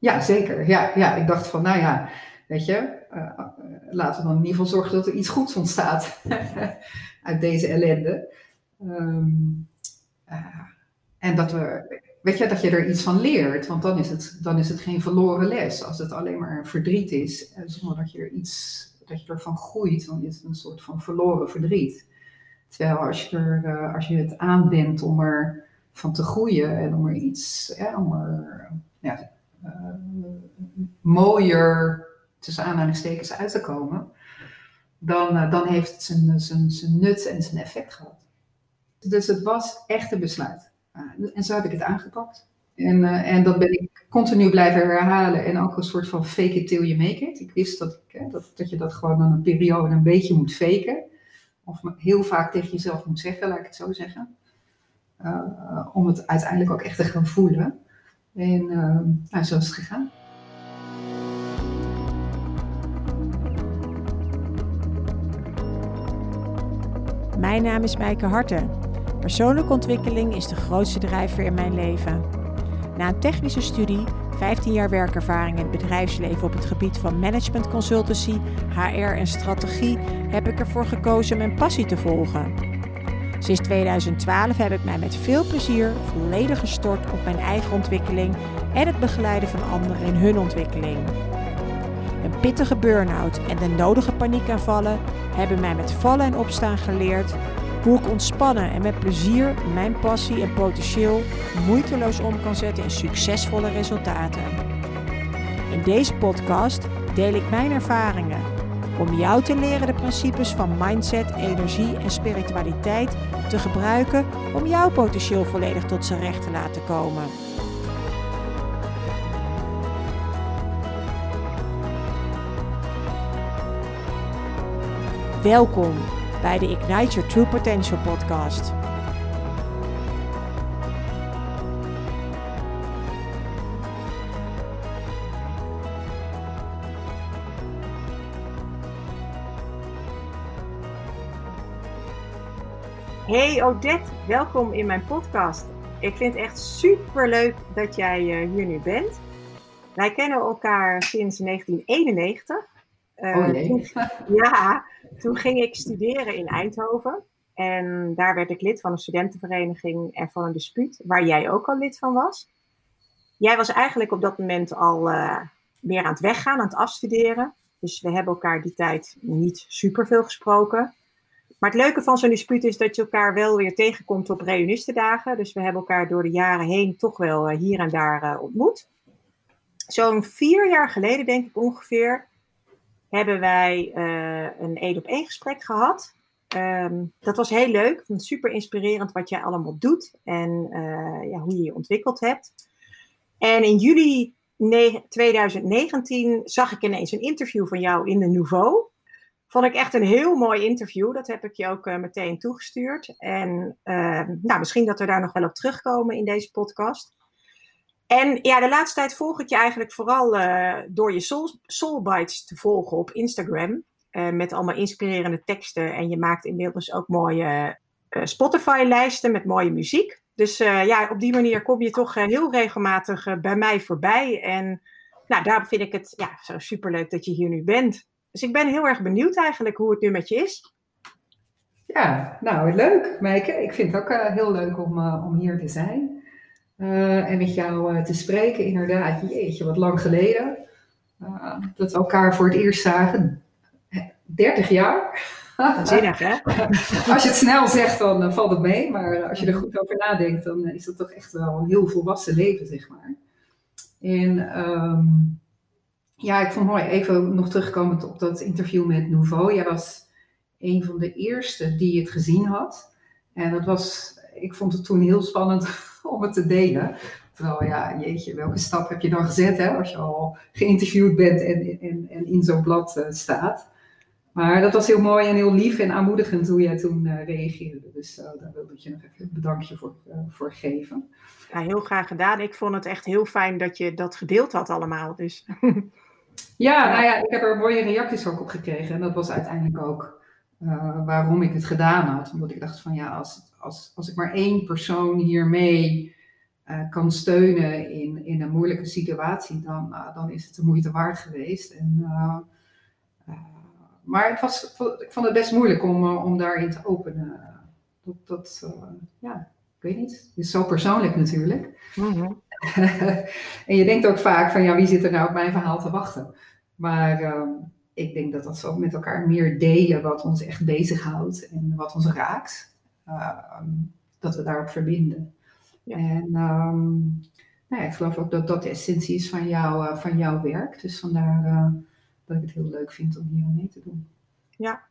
Ja, zeker. Ja, ja, ik dacht van, nou ja, weet je, uh, laten we dan in ieder geval zorgen dat er iets goeds ontstaat uit deze ellende. Um, en dat, we, weet je, dat je er iets van leert, want dan is, het, dan is het geen verloren les. Als het alleen maar verdriet is, zonder dat je er iets, dat je ervan groeit, dan is het een soort van verloren verdriet. Terwijl als je, er, als je het aanbindt om er van te groeien en om er iets, om er ja, mooier tussen aanhalingstekens uit te komen, dan, uh, dan heeft het zijn, zijn, zijn nut en zijn effect gehad. Dus het was echt een besluit. En zo heb ik het aangepakt. En, en dat ben ik continu blijven herhalen en ook een soort van fake it till you make it. Ik wist dat, ik, dat, dat je dat gewoon dan een periode een beetje moet faken. Of heel vaak tegen jezelf moet zeggen, laat ik het zo zeggen. om het uiteindelijk ook echt te gaan voelen. En uh, zo is het gegaan. Mijn naam is Mijke Harten. Persoonlijke ontwikkeling is de grootste drijver in mijn leven. Na een technische studie, 15 jaar werkervaring in het bedrijfsleven op het gebied van management consultancy, HR en strategie, heb ik ervoor gekozen mijn passie te volgen. Sinds 2012 heb ik mij met veel plezier volledig gestort op mijn eigen ontwikkeling en het begeleiden van anderen in hun ontwikkeling. Een pittige burn-out en de nodige paniekaanvallen hebben mij met vallen en opstaan geleerd hoe ik ontspannen en met plezier mijn passie en potentieel moeiteloos om kan zetten in succesvolle resultaten. In deze podcast deel ik mijn ervaringen om jou te leren de principes van mindset, energie en spiritualiteit te gebruiken om jouw potentieel volledig tot zijn recht te laten komen. Welkom bij de Ignite Your True Potential podcast. Hey Odette, welkom in mijn podcast. Ik vind het echt super leuk dat jij eh, hier nu bent. Wij kennen elkaar sinds 1991. Uh, oh nee. ja, toen ging ik studeren in Eindhoven. En daar werd ik lid van een studentenvereniging en van een dispuut, waar jij ook al lid van was. Jij was eigenlijk op dat moment al uh, meer aan het weggaan, aan het afstuderen. Dus we hebben elkaar die tijd niet super veel gesproken. Maar het leuke van zo'n dispuut is dat je elkaar wel weer tegenkomt op reunistendagen. Dus we hebben elkaar door de jaren heen toch wel eh, hier en daar uh, ontmoet. Zo'n vier jaar geleden, denk ik ongeveer, hebben wij uh, een één op één gesprek gehad. Um, dat was heel leuk. Vond super inspirerend wat jij allemaal doet en ja, hoe je je ontwikkeld hebt. En in juli 2019 zag ik ineens een interview van jou in de Nouveau. Vond ik echt een heel mooi interview. Dat heb ik je ook uh, meteen toegestuurd. En uh, nou, misschien dat we daar nog wel op terugkomen in deze podcast. En ja, de laatste tijd volg ik je eigenlijk vooral uh, door je soul, Soulbites te volgen op Instagram. met allemaal inspirerende teksten. En je maakt inmiddels ook mooie Spotify-lijsten met mooie muziek. Dus ja, op die manier kom je toch heel regelmatig bij mij voorbij. En nou, daarom vind ik het ja, zo superleuk dat je hier nu bent. Dus ik ben heel erg benieuwd eigenlijk hoe het nu met je is. Ja, nou leuk, Meike. Ik vind het ook uh, heel leuk om, uh, om hier te zijn. Uh, en met jou te spreken, inderdaad. Jeetje, wat lang geleden. dat we elkaar voor het eerst zagen. 30 jaar. Zinnig, hè? als je het snel zegt, dan valt het mee. Maar als je er goed over nadenkt, dan is dat toch echt wel een heel volwassen leven, zeg maar. En... Um, ja, ik vond mooi even nog terugkomen op dat interview met Nouveau. Jij was een van de eerste die het gezien had. En dat was, ik vond het toen heel spannend om het te delen. Terwijl, ja, jeetje, welke stap heb je dan gezet hè, als je al geïnterviewd bent en, en, en in zo'n blad uh, staat. Maar dat was heel mooi en heel lief en aanmoedigend hoe jij toen uh, reageerde. Dus uh, daar wilde ik je nog even een bedankje voor, voor geven. Ja, heel graag gedaan. Ik vond het echt heel fijn dat je dat gedeeld had allemaal. Dus. Ja, nou ja, ik heb er mooie reacties ook op gekregen. En dat was uiteindelijk ook uh, waarom ik het gedaan had. Omdat ik dacht van ja, als, als, als ik maar één persoon hiermee kan steunen in, in een moeilijke situatie, dan, dan is het de moeite waard geweest. En, maar het was, ik vond het best moeilijk om, om daarin te openen. Dat, dat ja, ik weet niet. Het is zo persoonlijk natuurlijk. Mhm. en je denkt ook vaak van, ja, wie zit er nou op mijn verhaal te wachten? Maar ehm, ik denk dat als we met elkaar meer delen wat ons echt bezighoudt en wat ons raakt, ehm, dat we daarop verbinden. En um, nou ja, ik geloof ook dat dat de essentie is van, jou, uh, van jouw werk. Dus vandaar uh, dat ik het heel leuk vind om hier mee te doen. Ja.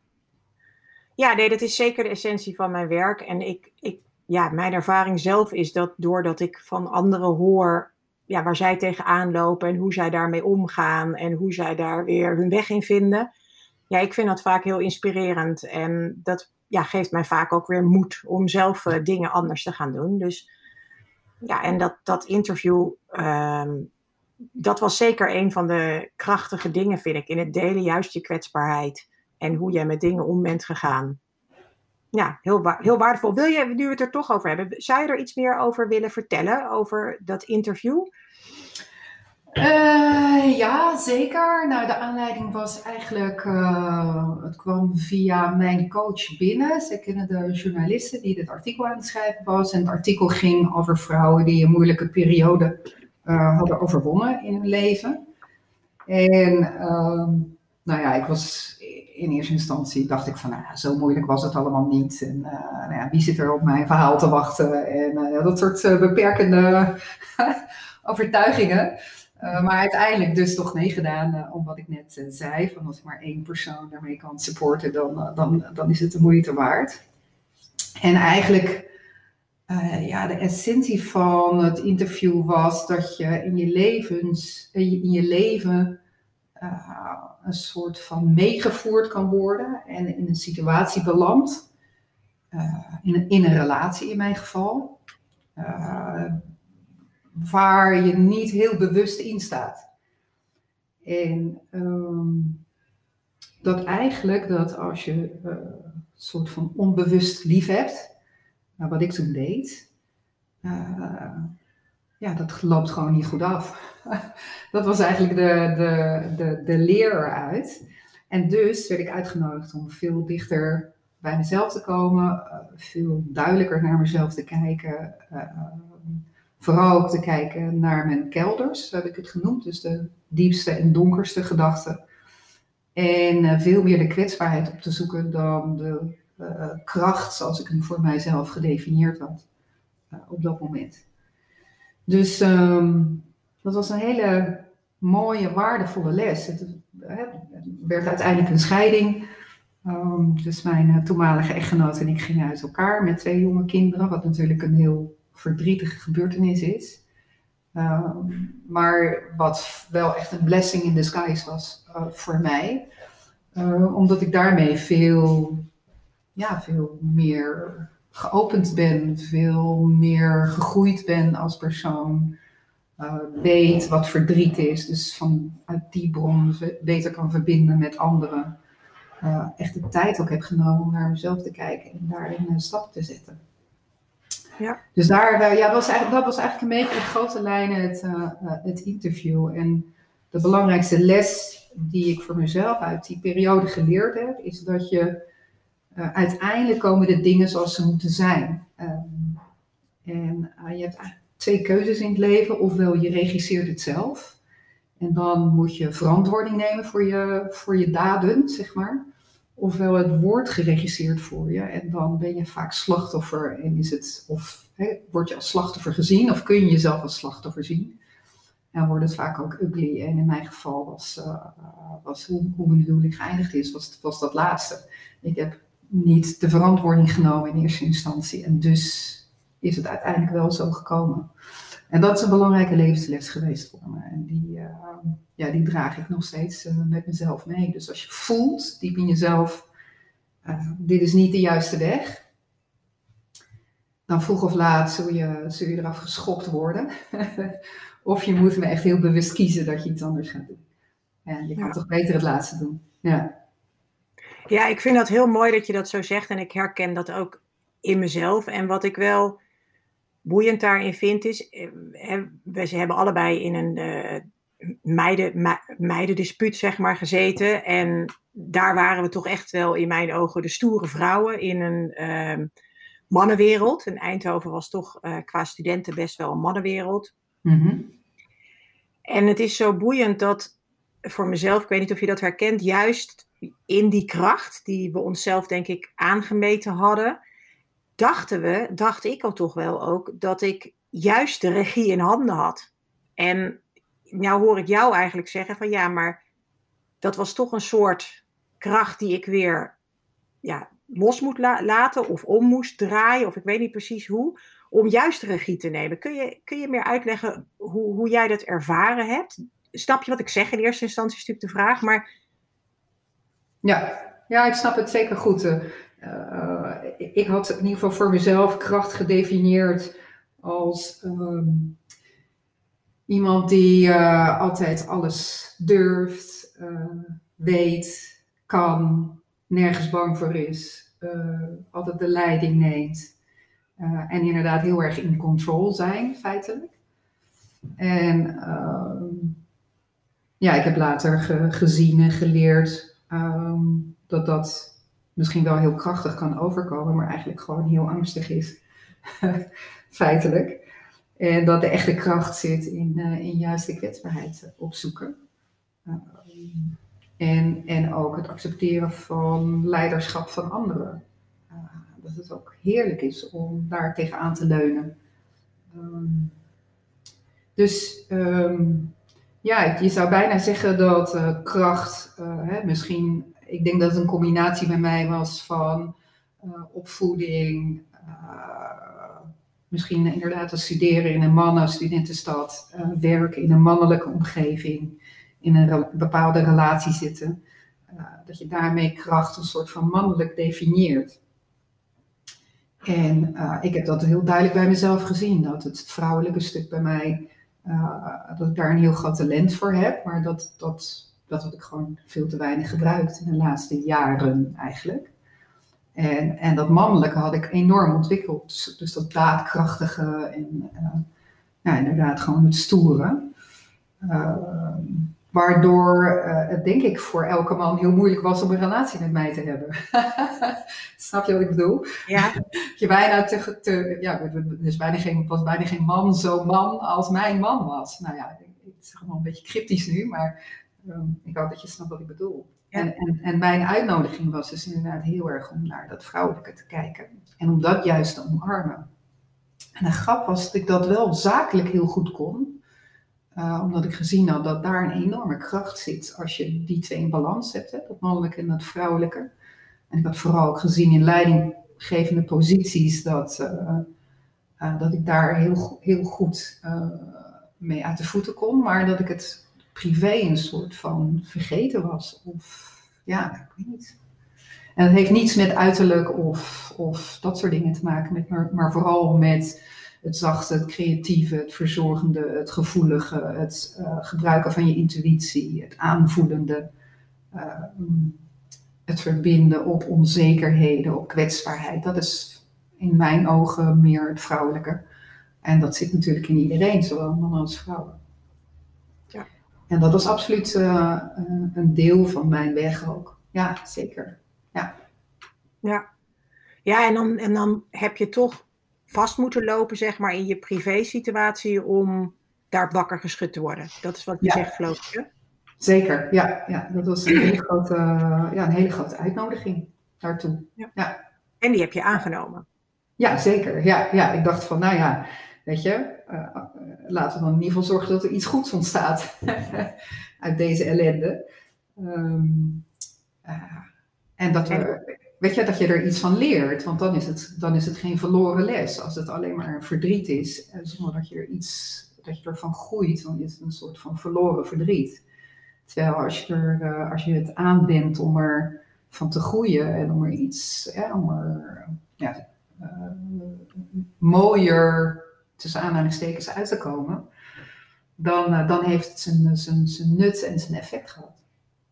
Ja, nee, dat is zeker de essentie van mijn werk. En ik, ik ja, mijn ervaring zelf is dat doordat ik van anderen hoor ja, waar zij tegenaan lopen en hoe zij daarmee omgaan en hoe zij daar weer hun weg in vinden. Ja, ik vind dat vaak heel inspirerend en dat ja, geeft mij vaak ook weer moed om zelf uh, dingen anders te gaan doen. Dus ja, en dat, dat interview, um, dat was zeker een van de krachtige dingen, vind ik, in het delen, juist je kwetsbaarheid en hoe jij met dingen om bent gegaan ja, heel, heel waardevol. Wil je, nu we het er toch over hebben, zou je er iets meer over willen vertellen, over dat interview? Uh, ja, zeker. Nou, de aanleiding was eigenlijk, uh, het kwam via mijn coach binnen. Ze kennen de journalisten die dit artikel aan het schrijven was. En het artikel ging over vrouwen die een moeilijke periode uh, hadden overwonnen in hun leven. En ehm, nou ja, ik was in eerste instantie dacht ik van, nou, zo moeilijk was het allemaal niet. En uh, nou ja, wie zit er op mijn verhaal te wachten? En uh, dat soort uh, beperkende overtuigingen. maar uiteindelijk dus toch meegedaan, om wat ik net zei. Van als ik maar één persoon daarmee kan supporten, dan, dan, dan is het de moeite waard. En eigenlijk, ja, de essentie van het interview was dat je in je levens, in je leven een soort van meegevoerd kan worden en in een situatie belandt, uh, in, een, relatie in mijn geval, uh, waar je niet heel bewust in staat. En um, dat eigenlijk dat als je een soort van onbewust lief hebt, nou, wat ik toen deed, ja, dat loopt gewoon niet goed af. dat was eigenlijk de, de, de, de leer eruit. En dus werd ik uitgenodigd om veel dichter bij mezelf te komen, uh, veel duidelijker naar mezelf te kijken. Uh, vooral ook te kijken naar mijn kelders, heb ik het genoemd. Dus de diepste en donkerste gedachten. En veel meer de kwetsbaarheid op te zoeken dan de kracht zoals ik hem voor mijzelf gedefinieerd had op dat moment. Dus um, dat was een hele mooie, waardevolle les. Het, werd uiteindelijk een scheiding. Um, dus mijn uh, toenmalige echtgenoot en ik gingen uit elkaar met twee jonge kinderen, wat natuurlijk een heel verdrietige gebeurtenis is. Um, maar wat wel echt een blessing in disguise was uh, voor mij. Uh, omdat ik daarmee veel, ja, veel meer geopend ben, veel meer gegroeid ben als persoon. Uh, weet wat verdriet is, dus vanuit die bron beter kan verbinden met anderen. Uh, echt de tijd ook heb genomen om naar mezelf te kijken en daarin een stap te zetten. Ja. Dus daar, uh, ja, was eigenlijk, dat was eigenlijk een beetje in grote lijnen het, het interview. En de belangrijkste les die ik voor mezelf uit die periode geleerd heb, is dat je uh, uiteindelijk komen de dingen zoals ze moeten zijn. Um, en uh, je hebt twee keuzes in het leven. Ofwel je regisseert het zelf. En dan moet je verantwoording nemen voor je, voor je daden, zeg maar. Ofwel het wordt geregisseerd voor je. En dan ben je vaak slachtoffer. En is het, of hè, word je als slachtoffer gezien, of kun je jezelf als slachtoffer zien. En wordt het vaak ook ugly. En in mijn geval was, uh, was hoe, hoe mijn huwelijk geëindigd is, was, was dat laatste. Ik heb niet de verantwoording genomen in eerste instantie. En dus is het uiteindelijk wel zo gekomen. En dat is een belangrijke levensles geweest voor me. En die, uh, ja, die draag ik nog steeds uh, met mezelf mee. Dus als je voelt, diep in jezelf, uh, dit is niet de juiste weg. Dan vroeg of laat zul je, zul je eraf geschopt worden. of je moet me echt heel bewust kiezen dat je iets anders gaat doen. En je kan ja. toch beter het laatste doen. Ja. Ja, ik vind dat heel mooi dat je dat zo zegt en ik herken dat ook in mezelf. En wat ik wel boeiend daarin vind is, we ze hebben allebei in een meiden, meidendispuut zeg maar gezeten. En daar waren we toch echt wel in mijn ogen de stoere vrouwen in een uh, mannenwereld. En Eindhoven was toch uh, qua studenten best wel een mannenwereld. Mm En het is zo boeiend dat voor mezelf, ik weet niet of je dat herkent, juist in die kracht die we onszelf denk ik aangemeten hadden, dachten we, dacht ik al toch wel ook, dat ik juist de regie in handen had. En nou hoor ik jou eigenlijk zeggen van ja, maar dat was toch een soort kracht die ik weer ja, los moet laten of om moest draaien, of ik weet niet precies hoe, om juist de regie te nemen. Kun je, kun je meer uitleggen hoe, hoe jij dat ervaren hebt? Snap je wat ik zeg in eerste instantie, is natuurlijk de vraag, maar... Ja, ja ik snap het zeker goed. Uh, ik had in ieder geval voor mezelf kracht gedefinieerd als ehm, iemand die uh, altijd alles durft, weet, kan, nergens bang voor is, altijd de leiding neemt. en inderdaad heel erg in control zijn, feitelijk. En ehm, ja, ik heb later ge gezien en geleerd um, dat dat misschien wel heel krachtig kan overkomen, maar eigenlijk gewoon heel angstig is, feitelijk. En dat de echte kracht zit in, uh, in juist de kwetsbaarheid opzoeken. Uh, en, en ook het accepteren van leiderschap van anderen. Uh, dat het ook heerlijk is om daar tegenaan te leunen. Um, dus ja, je zou bijna zeggen dat kracht, hè, misschien, ik denk dat het een combinatie bij mij was van opvoeding, misschien inderdaad het studeren in een mannen-studentenstad, uh, werken in een mannelijke omgeving, in een bepaalde relatie zitten, dat je daarmee kracht een soort van mannelijk definieert. En ik heb dat heel duidelijk bij mezelf gezien, dat het vrouwelijke stuk bij mij, dat ik daar een heel groot talent voor heb, maar dat, dat, dat had ik gewoon veel te weinig gebruikt in de laatste jaren eigenlijk. En, en dat mannelijke had ik enorm ontwikkeld. Dus, dus dat daadkrachtige en uh, ja, inderdaad gewoon het stoere. Uh, waardoor uh, het denk ik voor elke man heel moeilijk was om een relatie met mij te hebben. Snap je wat ik bedoel? Ja. je bijna te, te ja, is bijna geen, was bijna geen man zo man als mijn man was. Nou ja, het is gewoon een beetje cryptisch nu, maar um, ik hoop dat je snapt wat ik bedoel. En, en, en mijn uitnodiging was dus inderdaad heel erg om naar dat vrouwelijke te kijken. En om dat juist te omarmen. En de grap was dat ik dat wel zakelijk heel goed kon. Uh, omdat ik gezien had dat daar een enorme kracht zit als je die twee in balans hebt. Hè, dat mannelijke en dat vrouwelijke. En ik had vooral ook gezien in leidinggevende posities dat, uh, uh, dat ik daar heel, heel goed mee uit de voeten kon. Maar dat ik het privé een soort van vergeten was. Of ja, ik weet niet. En het heeft niets met uiterlijk of, of dat soort dingen te maken, met, maar vooral met het zachte, het creatieve, het verzorgende, het gevoelige, het uh, gebruiken van je intuïtie, het aanvoelende, uh, het verbinden op onzekerheden, op kwetsbaarheid. Dat is in mijn ogen meer het vrouwelijke. En dat zit natuurlijk in iedereen, zowel mannen als vrouwen. En dat was absoluut uh, een deel van mijn weg ook. Ja, zeker. Ja. Ja, ja en, dan, en dan heb je toch vast moeten lopen, zeg maar, in je privé-situatie om daar wakker geschud te worden. Dat is wat je zegt, geloof. Zeker, ja, ja. Dat was een hele grote, ja, een hele grote uitnodiging daartoe. Ja. ja. En die heb je aangenomen. Ja, zeker. Ja, ja, ik dacht van, nou ja, Weet je, uh, laten we dan in ieder geval zorgen dat er iets goeds ontstaat uit deze ellende. Um, uh, en dat, we, weet je, dat je er iets van leert, want dan is, het, dan is het geen verloren les. Als het alleen maar verdriet is, zonder dat je er iets, dat je ervan groeit, dan is het een soort van verloren verdriet. Terwijl als je, er, als je het aanbindt om er van te groeien en om er iets, ja, om er ja, mooier tussen aanhalingstekens uit te komen, dan, uh, dan heeft het zijn, zijn, zijn nut en zijn effect gehad.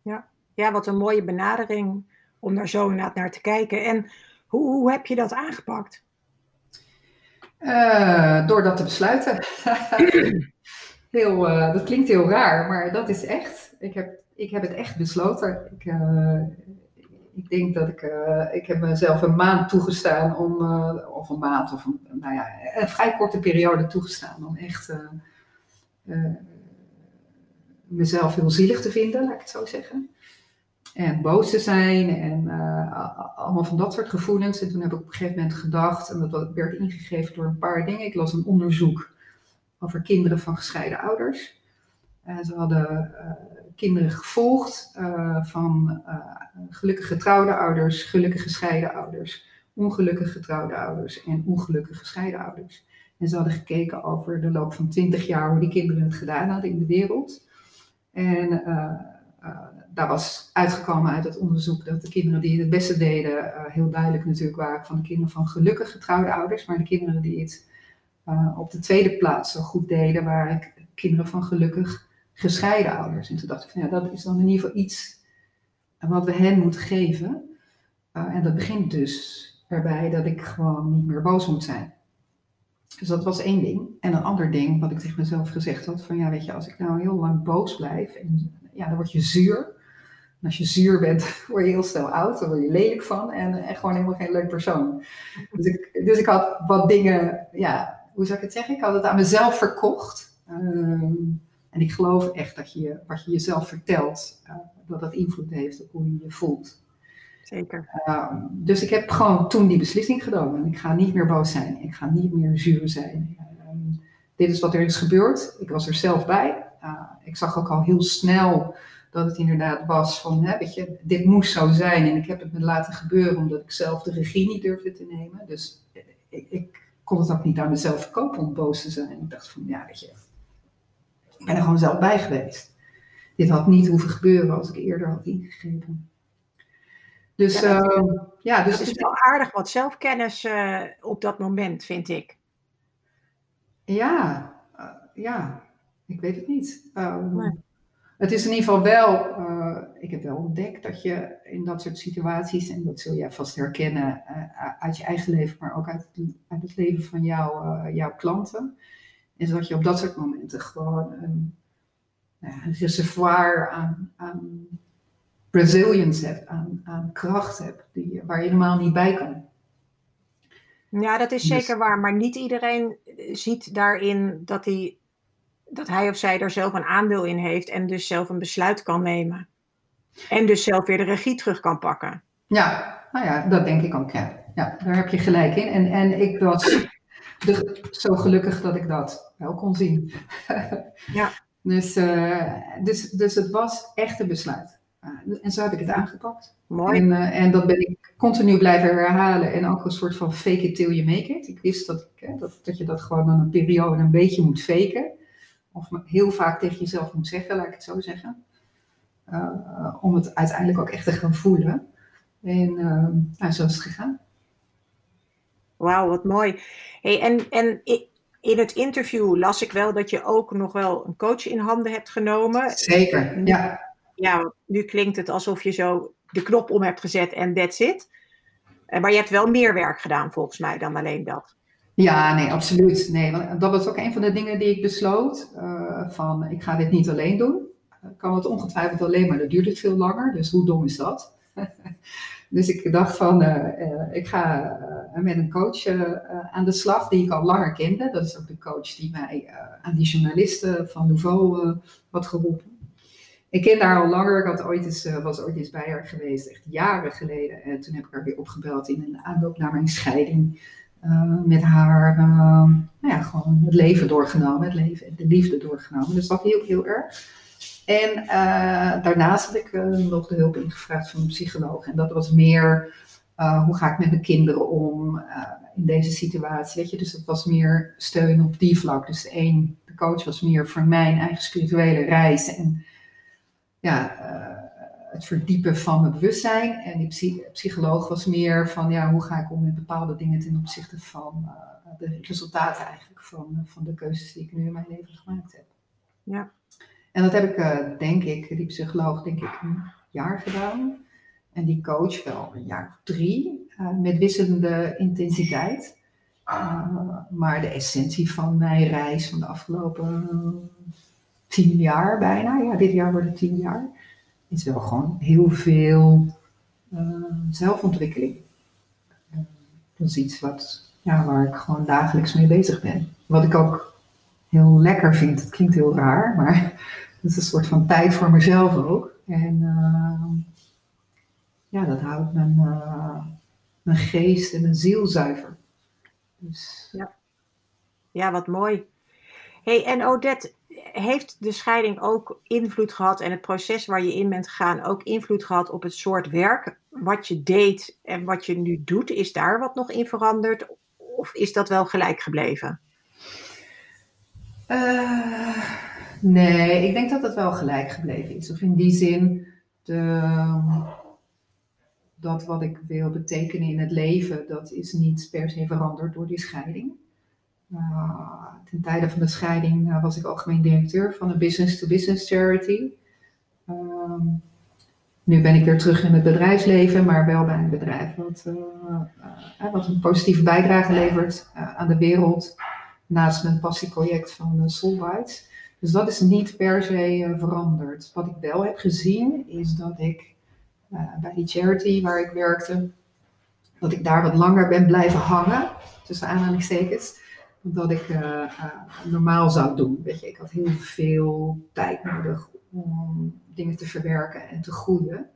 Ja. ja, wat een mooie benadering om daar zo naar te kijken. En hoe, hoe heb je dat aangepakt? Uh, door dat te besluiten. heel, uh, dat klinkt heel raar, maar dat is echt. Ik heb, ik heb het echt besloten. Ik, uh, ik denk dat ik, ik heb mezelf een maand toegestaan om, of een maand, of een, nou ja, een vrij korte periode toegestaan om echt mezelf heel zielig te vinden, laat ik het zo zeggen. En boos te zijn en uh, allemaal van dat soort gevoelens. En toen heb ik op een gegeven moment gedacht, en dat werd ingegeven door een paar dingen. Ik las een onderzoek over kinderen van gescheiden ouders. Uh, ze hadden uh, kinderen gevolgd van gelukkig getrouwde ouders, gelukkig gescheiden ouders, ongelukkig getrouwde ouders en ongelukkig gescheiden ouders. En ze hadden gekeken over de loop van twintig jaar hoe die kinderen het gedaan hadden in de wereld. En daar was uitgekomen uit het onderzoek dat de kinderen die het beste deden, uh, heel duidelijk natuurlijk waren van de kinderen van gelukkig getrouwde ouders. Maar de kinderen die het uh, op de tweede plaats zo goed deden, waren kinderen van gelukkig gescheiden ouders. En toen dacht ik van ja, dat is dan in ieder geval iets wat we hen moeten geven. Uh, en dat begint dus erbij dat ik gewoon niet meer boos moet zijn. Dus dat was één ding. En een ander ding, wat ik tegen mezelf gezegd had, van ja, weet je, als ik nou heel lang boos blijf, en, ja, dan word je zuur als je zuur bent, word je heel snel oud, dan word je lelijk van en, en gewoon helemaal geen leuk persoon. Dus ik, dus ik had wat dingen, ja, hoe zou ik het zeggen? Ik had het aan mezelf verkocht. Um, en ik geloof echt dat je wat je jezelf vertelt, uh, dat dat invloed heeft op hoe je je voelt. Zeker. Uh, dus ik heb gewoon toen die beslissing genomen. Ik ga niet meer boos zijn. Ik ga niet meer zuur zijn. Uh, dit is wat er is gebeurd. Ik was er zelf bij. Uh, ik zag ook al heel snel dat het inderdaad was van, hè, weet je, dit moest zo zijn. En ik heb het me laten gebeuren omdat ik zelf de regie niet durfde te nemen. Dus ik, ik kon het ook niet aan mezelf verkopen om boos te zijn. Ik dacht van, ja, weet je, ik ben er gewoon zelf bij geweest. Dit had niet hoeven gebeuren als ik eerder had ingegeven. Dus ja, dat, uh, ja, dus dat is wel aardig wat zelfkennis uh, op dat moment, vind ik. Ja, uh, ja, ik weet het niet. Um, nee. Het is in ieder geval wel, uh, ik heb wel ontdekt dat je in dat soort situaties, en dat zul jij vast herkennen uh, uit je eigen leven, maar ook uit het, uit het leven van jou, uh, jouw klanten, is dat je op dat soort momenten gewoon een, een reservoir aan, aan resilience hebt, aan, aan kracht hebt, die, waar je normaal niet bij kan. Ja, dat is zeker dus, waar, maar niet iedereen ziet daarin dat hij dat hij of zij daar zelf een aandeel in heeft en dus zelf een besluit kan nemen. En dus zelf weer de regie terug kan pakken. Ja, nou ja, dat denk ik ook. Ja, ja daar heb je gelijk in. En, en ik was de, zo gelukkig dat ik dat wel kon zien. ja. Dus, uh, dus, dus het was echt een besluit. Uh, en zo heb ik het aangepakt. Mooi. En, uh, en dat ben ik continu blijven herhalen en ook een soort van fake it till you make it. Ik wist dat, ik, dat, dat je dat gewoon dan een periode een beetje moet faken of heel vaak tegen jezelf moet zeggen, laat ik het zo zeggen. Uh, om het uiteindelijk ook echt te gaan voelen. En uh, nou, zo is het gegaan. Wauw, wat mooi. Hey, en, en in het interview las ik wel dat je ook nog wel een coach in handen hebt genomen. Zeker, ja. Ja, nu klinkt het alsof je zo de knop om hebt gezet en that's it. Maar je hebt wel meer werk gedaan volgens mij dan alleen dat. Ja, nee, absoluut. Nee, want dat was ook een van de dingen die ik besloot. Uh, van, ik ga dit niet alleen doen. Ik kan het ongetwijfeld alleen, maar dat duurt het veel langer. Dus hoe dom is dat? dus ik dacht van, uh, uh, ik ga met een coach aan de slag die ik al langer kende. Dat is ook de coach die mij aan die journalisten van Nouveau had geroepen. Ik ken haar al langer. Ik had ooit eens, was ooit eens bij haar geweest, echt jaren geleden. En toen heb ik haar weer opgebeld in een aanloop naar mijn scheiding. Uh, met haar uh, nou ja, gewoon het leven doorgenomen, het leven, de liefde doorgenomen. Dus dat hielp heel erg. En uh, daarnaast heb ik nog de hulp ingevraagd van een psycholoog. En dat was meer, hoe ga ik met mijn kinderen om in deze situatie, weet je. Dus dat was meer steun op die vlak. Dus een, de coach was meer voor mijn eigen spirituele reis. En ja, het verdiepen van mijn bewustzijn. En die psycholoog was meer van ja, hoe ga ik om met bepaalde dingen ten opzichte van uh, de resultaten eigenlijk van, van de keuzes die ik nu in mijn leven gemaakt heb. Ja. En dat heb ik, uh, denk ik, die psycholoog, denk ik, een jaar gedaan. En die coach wel een jaar of drie, uh, met wisselende intensiteit. maar de essentie van mijn reis van de afgelopen tien jaar bijna, ja, dit jaar wordt het tien jaar, is wel gewoon heel veel zelfontwikkeling. dat is iets wat, ja, waar ik gewoon dagelijks mee bezig ben. Wat ik ook heel lekker vind. Het klinkt heel raar, maar het is een soort van tijd voor mezelf ook. En uh, ja, dat houdt mijn, mijn geest en mijn ziel zuiver. Dus, ja. ja, wat mooi. hey, en Odette, heeft de scheiding ook invloed gehad en het proces waar je in bent gegaan ook invloed gehad op het soort werk wat je deed en wat je nu doet? Is daar wat nog in veranderd of is dat wel gelijk gebleven? Uh, nee, ik denk dat het wel gelijk gebleven is. Of in die zin, de, dat wat ik wil betekenen in het leven, dat is niet per se veranderd door die scheiding. Uh, ten tijde van de scheiding uh, was ik algemeen directeur van een business-to-business charity. Uh, nu ben ik weer terug in het bedrijfsleven, maar wel bij een bedrijf wat, wat een positieve bijdrage levert aan de wereld naast mijn passieproject van Soulbites. Dus dat is niet per se veranderd. Wat ik wel heb gezien is dat ik bij die charity waar ik werkte, dat ik daar wat langer ben blijven hangen, tussen aanhalingstekens, dat ik normaal zou doen. Weet je, ik had heel veel tijd nodig om dingen te verwerken en te groeien.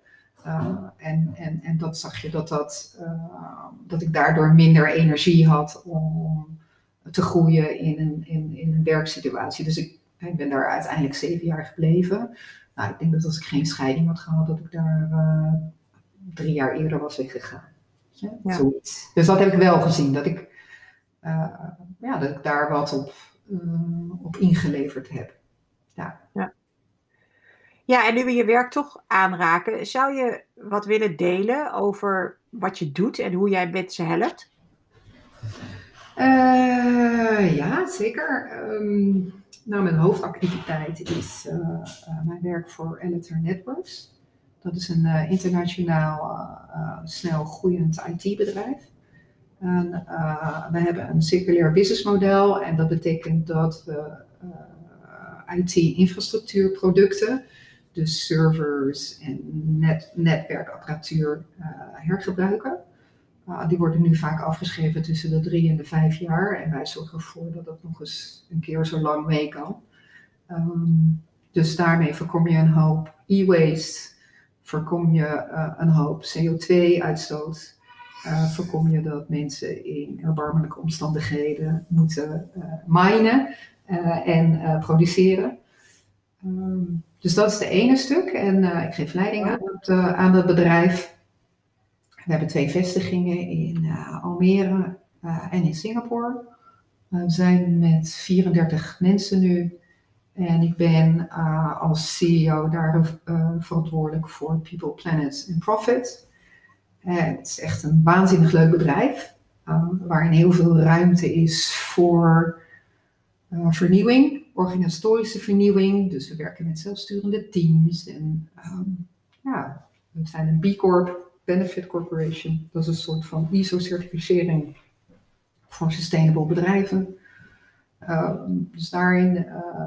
en, en, en dat zag je dat, dat, dat ik daardoor minder energie had om te groeien in een, in, in een werksituatie. Dus ik, ik ben daar uiteindelijk zeven jaar gebleven. Nou, ik denk dat als ik geen scheiding had gehad, dat ik daar uh, drie jaar eerder was weggegaan. Ja, Zoiets. Dus dat heb ik wel gezien, dat ik, ja, dat ik daar wat op, uh, op ingeleverd heb. Ja. ja. Ja, en nu we je werk toch aanraken, zou je wat willen delen over wat je doet en hoe jij mensen helpt? Uh, ja, zeker. Um, nou, mijn hoofdactiviteit is uh, uh, mijn werk voor Editor Networks. Dat is een internationaal snel groeiend IT-bedrijf. En, we hebben een circulair businessmodel en dat betekent dat we IT-infrastructuurproducten, dus servers en net, netwerkapparatuur, hergebruiken. Uh, die worden nu vaak afgeschreven tussen de drie en de vijf jaar. En wij zorgen ervoor dat dat nog eens een keer zo lang mee kan. Um, dus daarmee voorkom je een hoop e-waste, voorkom je een hoop CO2-uitstoot. Uh, voorkom je dat mensen in erbarmelijke omstandigheden moeten minen en produceren. Um, dus dat is de ene stuk. En ik geef leiding aan het, aan bedrijf. We hebben twee vestigingen in uh, Almere uh, en in Singapore. Uh, we zijn met 34 mensen nu. En ik ben als CEO daar verantwoordelijk voor People, Planet en Profit. Het is echt een waanzinnig leuk bedrijf. waarin heel veel ruimte is voor vernieuwing, organisatorische vernieuwing. Dus we werken met zelfsturende teams. En um, ja, we zijn een B Corp Benefit Corporation. Dat is een soort van ISO-certificering voor sustainable bedrijven. Uh, dus daarin uh,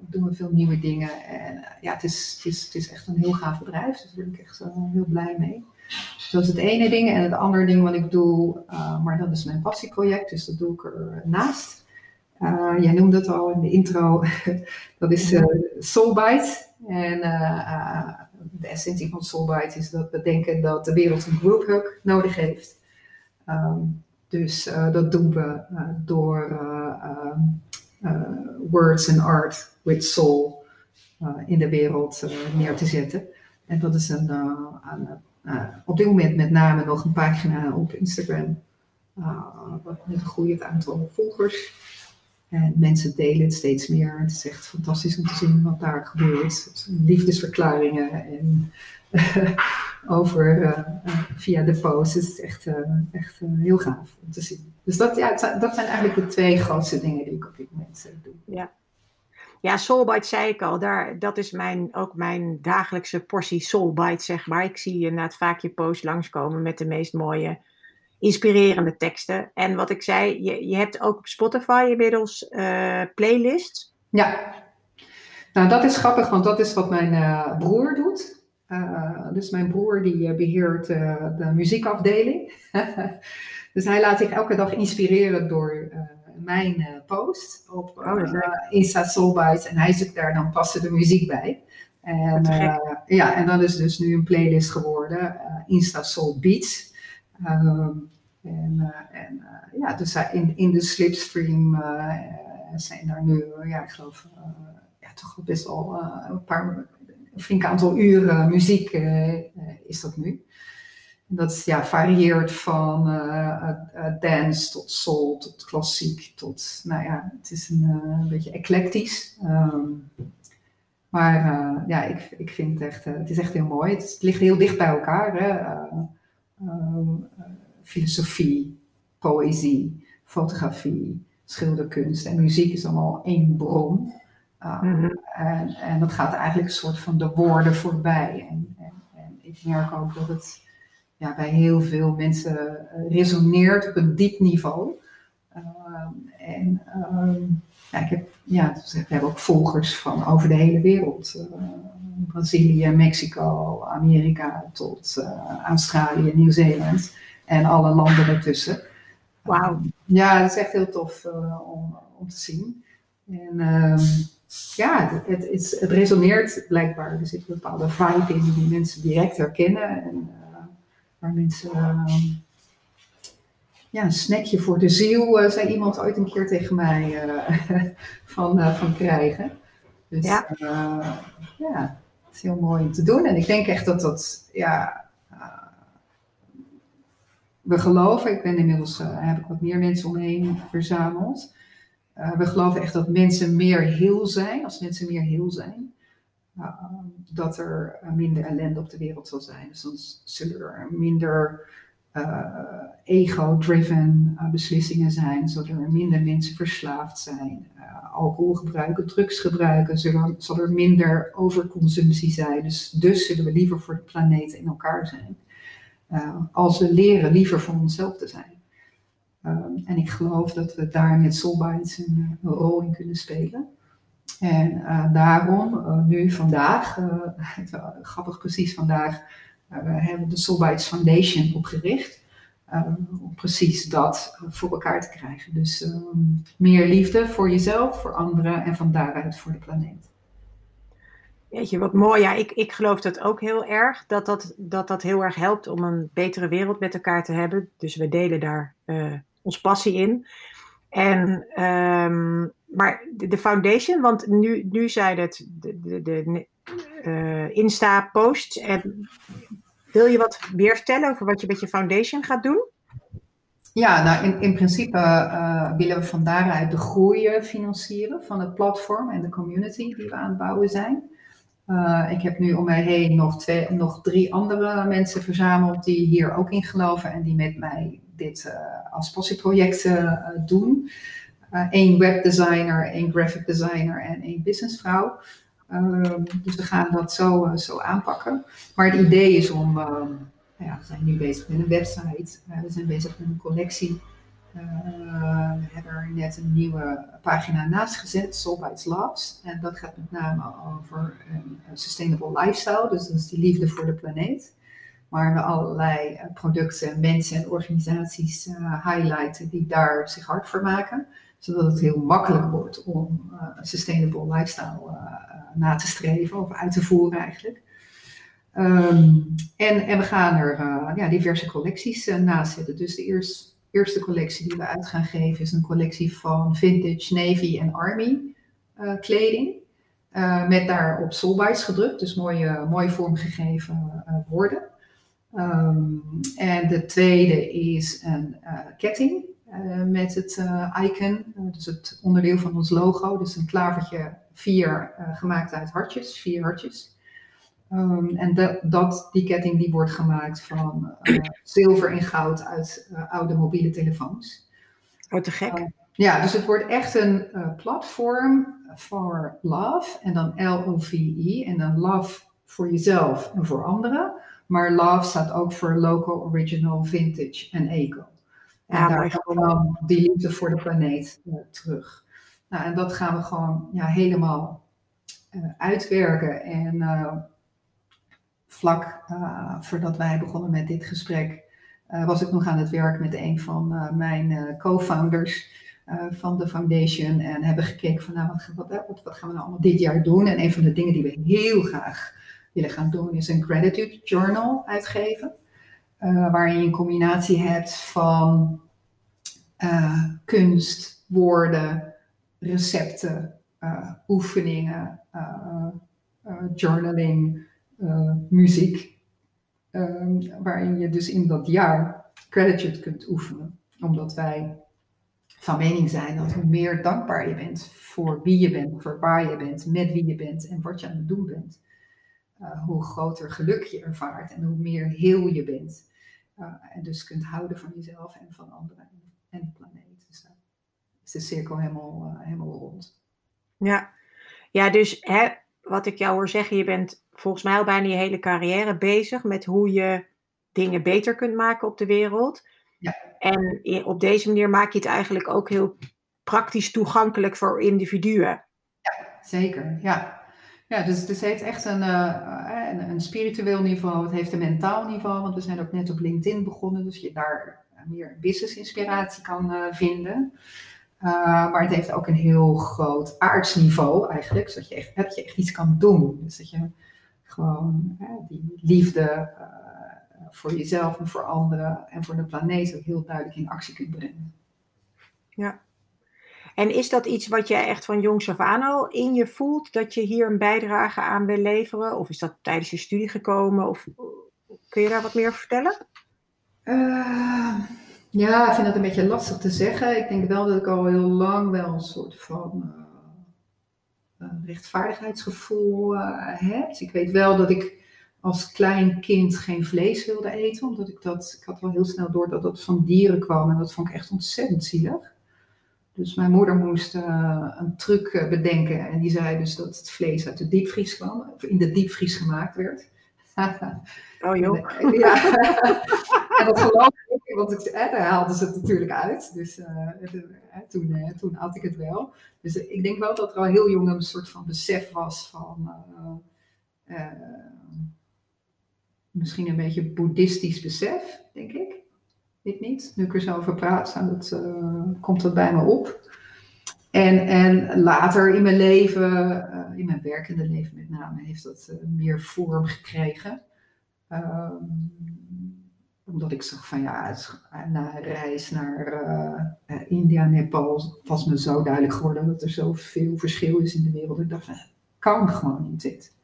doen we veel nieuwe dingen. En uh, ja, het is, het, is, het is echt een heel gaaf bedrijf. Dus daar ben ik echt heel blij mee. Dat is het ene ding. En het andere ding wat ik doe, maar dat is mijn passieproject. Dus dat doe ik ernaast. jij noemde het al in de intro. dat is Soulbite. En de essentie van Soulbite is dat we denken dat de wereld een group hug nodig heeft. Um, dus uh, dat doen we uh, door uh, words and art with soul in de wereld neer te zetten. En dat is een, een op dit moment met name nog een pagina op Instagram. met een groeiend aantal volgers. En mensen delen het steeds meer. Het is echt fantastisch om te zien wat daar gebeurt. Liefdesverklaringen en over uh, via de post. Het is echt, echt heel gaaf om te zien. Dus dat, ja, dat zijn eigenlijk de twee grootste dingen die ik op dit moment doe. Ja. Ja, Soulbite zei ik al, daar, dat is mijn, ook mijn dagelijkse portie Soulbite, zeg maar. Ik zie inderdaad vaak je post langskomen met de meest mooie inspirerende teksten. En wat ik zei, je, je hebt ook op Spotify inmiddels uh, playlists. Ja, nou dat is grappig, want dat is wat mijn uh, broer doet. Uh, dus mijn broer die beheert de muziekafdeling. dus hij laat zich elke dag inspireren door mijn post op oh, Insta Soulbites. En hij zoekt daar dan passende muziek bij. En, ja, en dat is dus nu een playlist geworden, Insta Soul Beats. Um, en, en ja, dus in, in de slipstream zijn daar nu, ja, ik geloof, ja, toch best wel een paar, een flink aantal uren muziek is dat nu. Dat ja, varieert van dance tot soul, tot klassiek, tot, nou ja, het is een, beetje eclectisch. Um, maar ja, ik, ik vind het echt, het is echt heel mooi. Het, het ligt heel dicht bij elkaar. Hè? Um, filosofie, poëzie, fotografie, schilderkunst en muziek is allemaal één bron. Um, en, en dat gaat eigenlijk een soort van de woorden voorbij. En, en, en ik merk ook dat het ja, bij heel veel mensen eh, resoneert op een diep niveau. Um, en um, ja, ik heb, ja, dus we hebben ook volgers van over de hele wereld. Uh, Brazilië, Mexico, Amerika tot uh, Australië, Nieuw-Zeeland en alle landen ertussen. Wauw. ja, dat is echt heel tof uh, om, om te zien. En ja, het, het, het, resoneert blijkbaar. Er zit een bepaalde vibe in die mensen direct herkennen. En waar mensen uh, ja, een snackje voor de ziel, uh, zei iemand ooit een keer tegen mij, van, van krijgen. Dus ja. ja, het is heel mooi om te doen. En ik denk echt dat dat, ja, we geloven, ik ben inmiddels, uh, heb ik wat meer mensen omheen verzameld. Uh, we geloven echt dat mensen meer heel zijn, als mensen meer heel zijn, dat er minder ellende op de wereld zal zijn. Dus dan zullen er minder ego-driven beslissingen zijn, zullen er minder mensen verslaafd zijn, alcohol gebruiken, drugs gebruiken, zullen, zal er minder overconsumptie zijn. Dus, dus zullen we liever voor de planeet in elkaar zijn. Als we leren liever voor onszelf te zijn. En ik geloof dat we daar met Soulbites een, een, rol in kunnen spelen. En uh, daarom, uh, nu vandaag, grappig precies vandaag, hebben we de Soulbites Foundation opgericht. om precies dat voor elkaar te krijgen. Dus um, meer liefde voor jezelf, voor anderen en van daaruit voor de planeet. Weet je, wat mooi. Ja, ik, ik geloof dat ook heel erg. Dat dat, dat dat heel erg helpt om een betere wereld met elkaar te hebben. Dus we delen daar ons passie in. En, um, maar de, foundation, want nu, nu zijn het de, de, de Insta-posts. En wil je wat meer vertellen over wat je met je foundation gaat doen? Ja, nou in, in principe uh, willen we van daaruit de groei financieren van het platform en de community die we aan het bouwen zijn. Ik heb nu om mij heen nog, twee, nog drie andere mensen verzameld die hier ook in geloven en die met mij dit uh, als passieproject uh, doen. Eén webdesigner, één graphic designer en één businessvrouw. Ehm, dus we gaan dat zo, zo aanpakken. Maar het idee is om, ehm, nou ja, we zijn nu bezig met een website, we zijn bezig met een collectie we hebben er net een nieuwe pagina naast gezet, Soulbites Labs. En dat gaat met name over een sustainable lifestyle, dus dat is die liefde voor de planeet. Waar we allerlei uh, producten, mensen en organisaties uh, highlighten die daar zich hard voor maken. Zodat het heel makkelijk wordt om een sustainable lifestyle na te streven of uit te voeren eigenlijk. Um, en, en we gaan er ja, diverse collecties naast zetten. Dus de eerste eerste collectie die we uit gaan geven is een collectie van vintage Navy en Army kleding. Met daarop soulbites gedrukt, dus mooie, mooi vormgegeven woorden. Um, en de tweede is een ketting met het icon, dus het onderdeel van ons logo. Dus een klavertje, vier gemaakt uit hartjes, vier hartjes. Um, en de, dat, die ketting die wordt gemaakt van zilver en goud uit oude mobiele telefoons. Wat te gek. Uh, ja, dus het wordt echt een platform voor love en dan L-O-V-E en dan love voor jezelf en voor anderen. Maar love staat ook voor local, original, vintage en eco. En Ja, daar mooi komt dan die liefde voor de planeet eh, terug. Nou, en dat gaan we gewoon ja, helemaal eh, uitwerken. En eh, vlak voordat wij begonnen met dit gesprek, was ik nog aan het werk met een van mijn co-founders van de foundation. En hebben gekeken van, nou, wat, wat, wat, wat gaan we nou allemaal dit jaar doen? En een van de dingen die we heel graag gaan doen, is een gratitude journal uitgeven. eh, waarin je een combinatie hebt van eh, kunst, woorden, recepten, eh, oefeningen, journaling, muziek. Ehm, waarin je dus in dat jaar gratitude kunt oefenen. Omdat wij van mening zijn dat hoe meer dankbaar je bent voor wie je bent, voor waar je bent, met wie je bent en wat je aan het doen bent, eh, hoe groter geluk je ervaart en hoe meer heel je bent. Eh, en dus kunt houden van jezelf en van anderen en de planeet. Dus dan is de cirkel helemaal, eh, helemaal rond. Ja, ja dus hè, wat ik jou hoor zeggen, je bent volgens mij al bijna je hele carrière bezig met hoe je dingen beter kunt maken op de wereld. Ja. En op deze manier maak je het eigenlijk ook heel praktisch toegankelijk voor individuen. Zeker, ja. Ja, dus, het heeft echt een, eh, een, een spiritueel niveau, het heeft een mentaal niveau, want we zijn ook net op LinkedIn begonnen, dus je daar meer business inspiratie kan eh, vinden. Maar het heeft ook een heel groot aardsniveau eigenlijk, zodat je echt, dat je echt iets kan doen. Dus dat je gewoon die liefde voor jezelf en voor anderen en voor de planeet ook heel duidelijk in actie kunt brengen. Ja. En is dat iets wat jij echt van jongs af aan al in je voelt, dat je hier een bijdrage aan wil leveren? Of is dat tijdens je studie gekomen? Of kun je daar wat meer over vertellen? Uh, ja, ik vind dat een beetje lastig te zeggen. Ik denk wel dat ik al heel lang wel een soort van uh, rechtvaardigheidsgevoel uh, heb. Ik weet wel dat ik als klein kind geen vlees wilde eten, omdat ik dat, ik had wel heel snel door dat dat van dieren kwam en dat vond ik echt ontzettend zielig. Dus mijn moeder moest uh, een truc bedenken en die zei dus dat het vlees uit de diepvries kwam, of in de diepvries gemaakt werd. oh joh. Ja. en dat geloof ik, want ik, eh, daar haalden ze het natuurlijk uit. Dus uh, toen, uh, toen had ik het wel. Dus ik denk wel dat er al heel jong een soort van besef was van misschien een beetje boeddhistisch besef, denk ik. Weet niet. Nu ik er zo over praat, uh, komt dat bij me op. En, en later in mijn leven, uh, in mijn werkende leven met name, heeft dat uh, meer vorm gekregen. Um, omdat ik zag van ja, na een reis naar India, Nepal, was me zo duidelijk geworden dat er zoveel verschil is in de wereld. Ik dacht kan gewoon niet dit.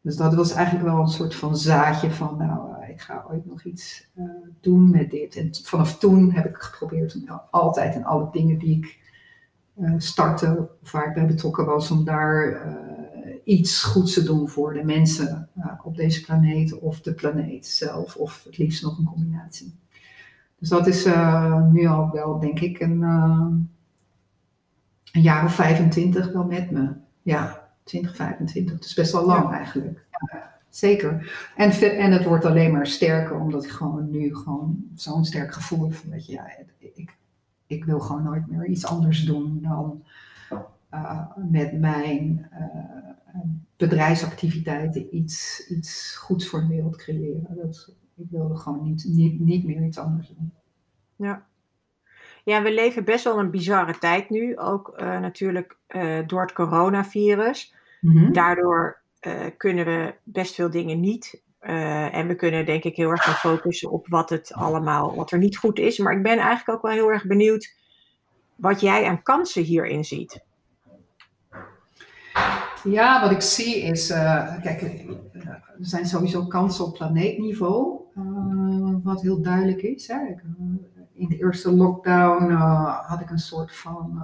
Dus dat was eigenlijk wel een soort van zaadje van, nou, ik ga ooit nog iets uh, doen met dit. En vanaf toen heb ik geprobeerd om altijd en alle dingen die ik uh, startte, of waar ik bij betrokken was, om daar iets goeds te doen voor de mensen op deze planeet of de planeet zelf, of het liefst nog een combinatie. Dus dat is nu al wel, denk ik, een, een jaar of 25 wel met me. Ja, 2025. Dat is best wel lang ja. eigenlijk. Ja, zeker. En, en het wordt alleen maar sterker, omdat ik gewoon nu gewoon zo'n sterk gevoel heb van, weet je, ja, ik, ik wil gewoon nooit meer iets anders doen dan uh, met mijn uh, bedrijfsactiviteiten iets, iets goeds voor de wereld creëren. Dat, ik wilde gewoon niet, niet, niet meer iets anders doen. Ja. Ja, we leven best wel een bizarre tijd nu. Ook uh, natuurlijk door het coronavirus. Mm-hmm. Daardoor uh, kunnen we best veel dingen niet. En we kunnen denk ik heel erg gaan focussen op wat het allemaal, wat er niet goed is. Maar ik ben eigenlijk ook wel heel erg benieuwd wat jij aan kansen hierin ziet. Ja, wat ik zie is, kijk, er zijn sowieso kansen op planeetniveau, wat heel duidelijk is. Hè. In de eerste lockdown had ik een soort van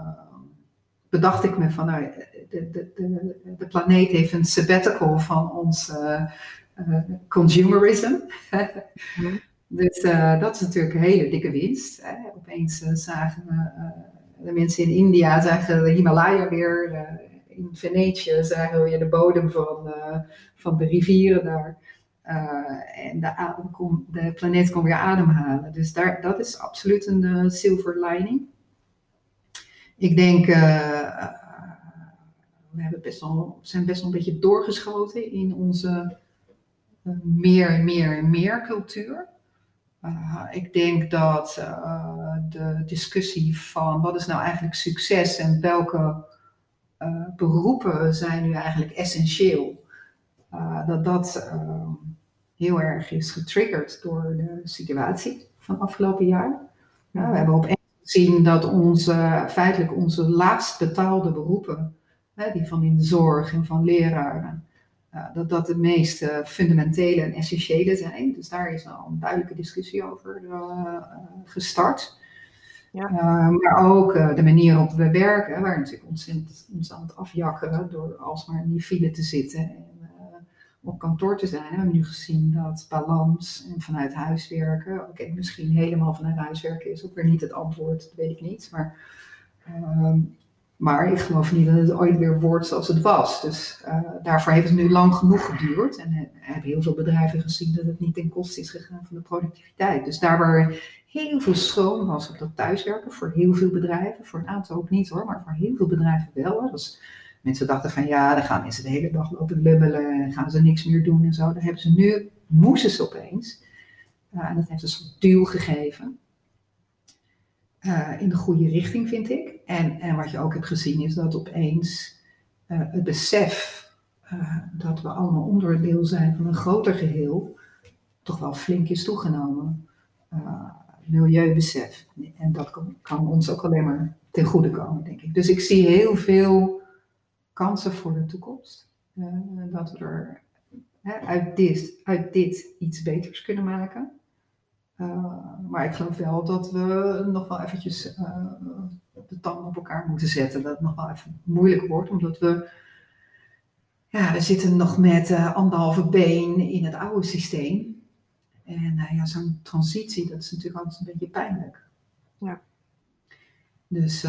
bedacht ik me van, nou, de, de, de, de, planeet heeft een sabbatical van ons uh, consumerism. Dus dat is natuurlijk een hele dikke winst. Hè. Opeens zagen de mensen in India zagen de Himalaya weer. in Venetië zagen we weer de bodem van, van de rivieren daar. En de, de, planeet kon weer ademhalen. Dus daar, dat is absoluut een silver lining. Ik denk, we hebben best wel, zijn best wel een beetje doorgeschoten in onze meer, meer, meer cultuur. Ik denk dat de discussie van wat is nou eigenlijk succes en welke beroepen zijn nu eigenlijk essentieel, dat dat heel erg is getriggerd door de situatie van afgelopen jaar. we hebben opeens gezien dat onze, feitelijk onze laagst betaalde beroepen, die van in de zorg en van leraren, dat dat de meest fundamentele en essentiële zijn. Dus daar is al een duidelijke discussie over uh, gestart. Ja. Uh, maar ook de manier waarop we werken, waar natuurlijk ontzettend ons aan het afjakkeren door alsmaar in die file te zitten en op kantoor te zijn. We hebben nu gezien dat balans en vanuit huis werken, oké, misschien helemaal vanuit huis werken is ook weer niet het antwoord, dat weet ik niet. Maar ehm, maar ik geloof niet dat het ooit weer wordt zoals het was. Dus uh, daarvoor heeft het nu lang genoeg geduurd. En uh, hebben heel veel bedrijven gezien dat het niet ten koste is gegaan van de productiviteit. Dus daar waar heel veel stroom was op dat thuiswerken, voor heel veel bedrijven, voor een aantal ook niet hoor, maar voor heel veel bedrijven wel. Dus mensen dachten van ja, dan gaan mensen de hele dag lopen lummelen en gaan ze niks meer doen en zo. Daar hebben ze nu, moesten ze opeens. Uh, en dat heeft een soort duw gegeven. Uh, in de goede richting, vind ik. En, en wat je ook hebt gezien is dat opeens uh, het besef dat we allemaal onderdeel zijn van een groter geheel toch wel flink is toegenomen. milieubesef. En dat kan, ons ook alleen maar ten goede komen, denk ik. Dus ik zie heel veel kansen voor de toekomst. dat we er uit, dit, uit dit iets beters kunnen maken. Uh, maar ik geloof wel dat we nog wel eventjes uh, de tanden op elkaar moeten zetten. Dat het nog wel even moeilijk wordt, omdat we, ja, we zitten nog met uh, anderhalve been in het oude systeem. En ja, zo'n transitie, dat is natuurlijk altijd een beetje pijnlijk. Ja. Dus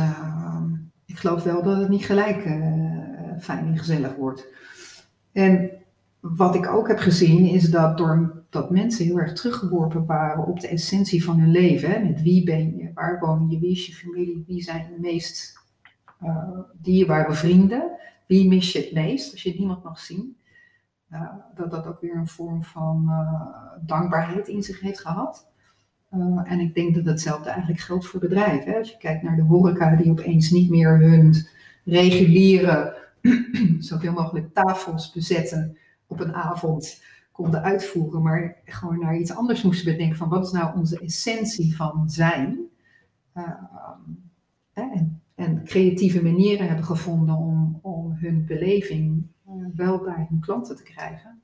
ik geloof wel dat het niet gelijk fijn en gezellig wordt. En wat ik ook heb gezien is dat door dat mensen heel erg teruggeworpen waren op de essentie van hun leven. Hè? Met wie ben je, waar woon je, wie is je familie, wie zijn de meest uh, dierbare vrienden, wie mis je het meest als je niemand mag zien. Uh, dat dat ook weer een vorm van uh, dankbaarheid in zich heeft gehad. en ik denk dat hetzelfde eigenlijk geldt voor bedrijven. Als je kijkt naar de horeca die opeens niet meer hun reguliere, zoveel mogelijk tafels bezetten op een avond konden uitvoeren, maar gewoon naar iets anders moesten bedenken van wat is nou onze essentie van zijn. Uh, en, en, creatieve manieren hebben gevonden om, om hun beleving uh, wel bij hun klanten te krijgen.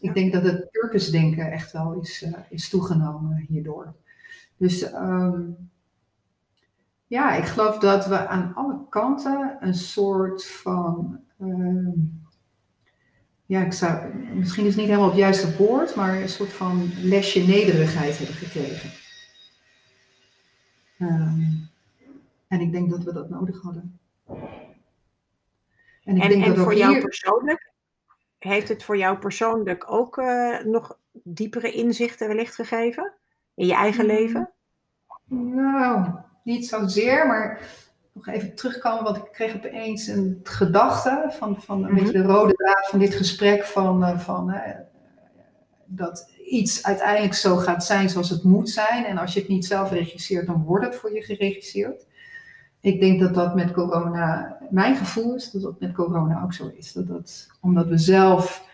Ik denk dat het purpose denken echt wel is, uh, is toegenomen hierdoor. Dus um, ja, ik geloof dat we aan alle kanten een soort van uh, ja, ik zou, misschien is het niet helemaal het juiste woord, maar een soort van lesje nederigheid hebben gekregen. Um, en ik denk dat we dat nodig hadden. En, ik en, denk en dat voor jou persoonlijk, heeft het voor jou persoonlijk ook uh, nog diepere inzichten wellicht gegeven? In je eigen mm. leven? Nou, niet zozeer, maar nog even terugkomen, want ik kreeg opeens een gedachte van, van een beetje de rode draad van dit gesprek van, uh, van uh, dat iets uiteindelijk zo gaat zijn zoals het moet zijn. En als je het niet zelf regisseert, dan wordt het voor je geregisseerd. Ik denk dat dat met corona, mijn gevoel is dat dat met corona ook zo is. Dat dat, omdat we zelf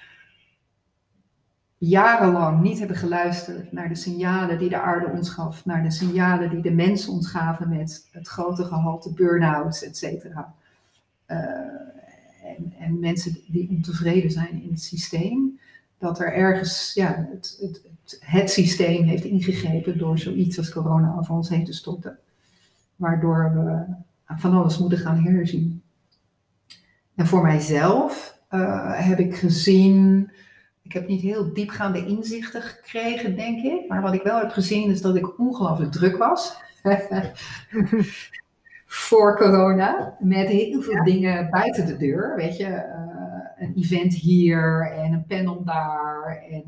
jarenlang niet hebben geluisterd naar de signalen die de aarde ons gaf, naar de signalen die de mensen ons gaven met het grote gehalte burn-outs, et cetera. Uh, en, en, mensen die ontevreden zijn in het systeem, dat er ergens ja, het, het, het, systeem heeft ingegrepen door zoiets als corona over ons heen te stoppen, waardoor we van alles moeten gaan herzien. En voor mijzelf uh, heb ik gezien ik heb niet heel diepgaande inzichten gekregen, denk ik. Maar wat ik wel heb gezien is dat ik ongelooflijk druk was. voor corona. Met heel veel dingen buiten de deur. Weet je, uh, een event hier en een panel daar. En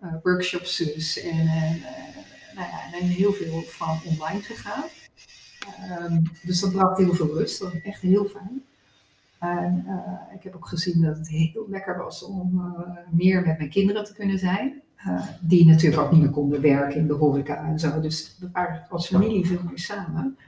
een workshops dus. En, nou ja, en heel veel van online gegaan. Ehm, dus dat bracht heel veel rust. Dat was echt heel fijn. En ik heb ook gezien dat het heel lekker was om meer met mijn kinderen te kunnen zijn. die natuurlijk ook niet meer konden werken in de horeca en zo. Dus we waren als familie veel meer samen.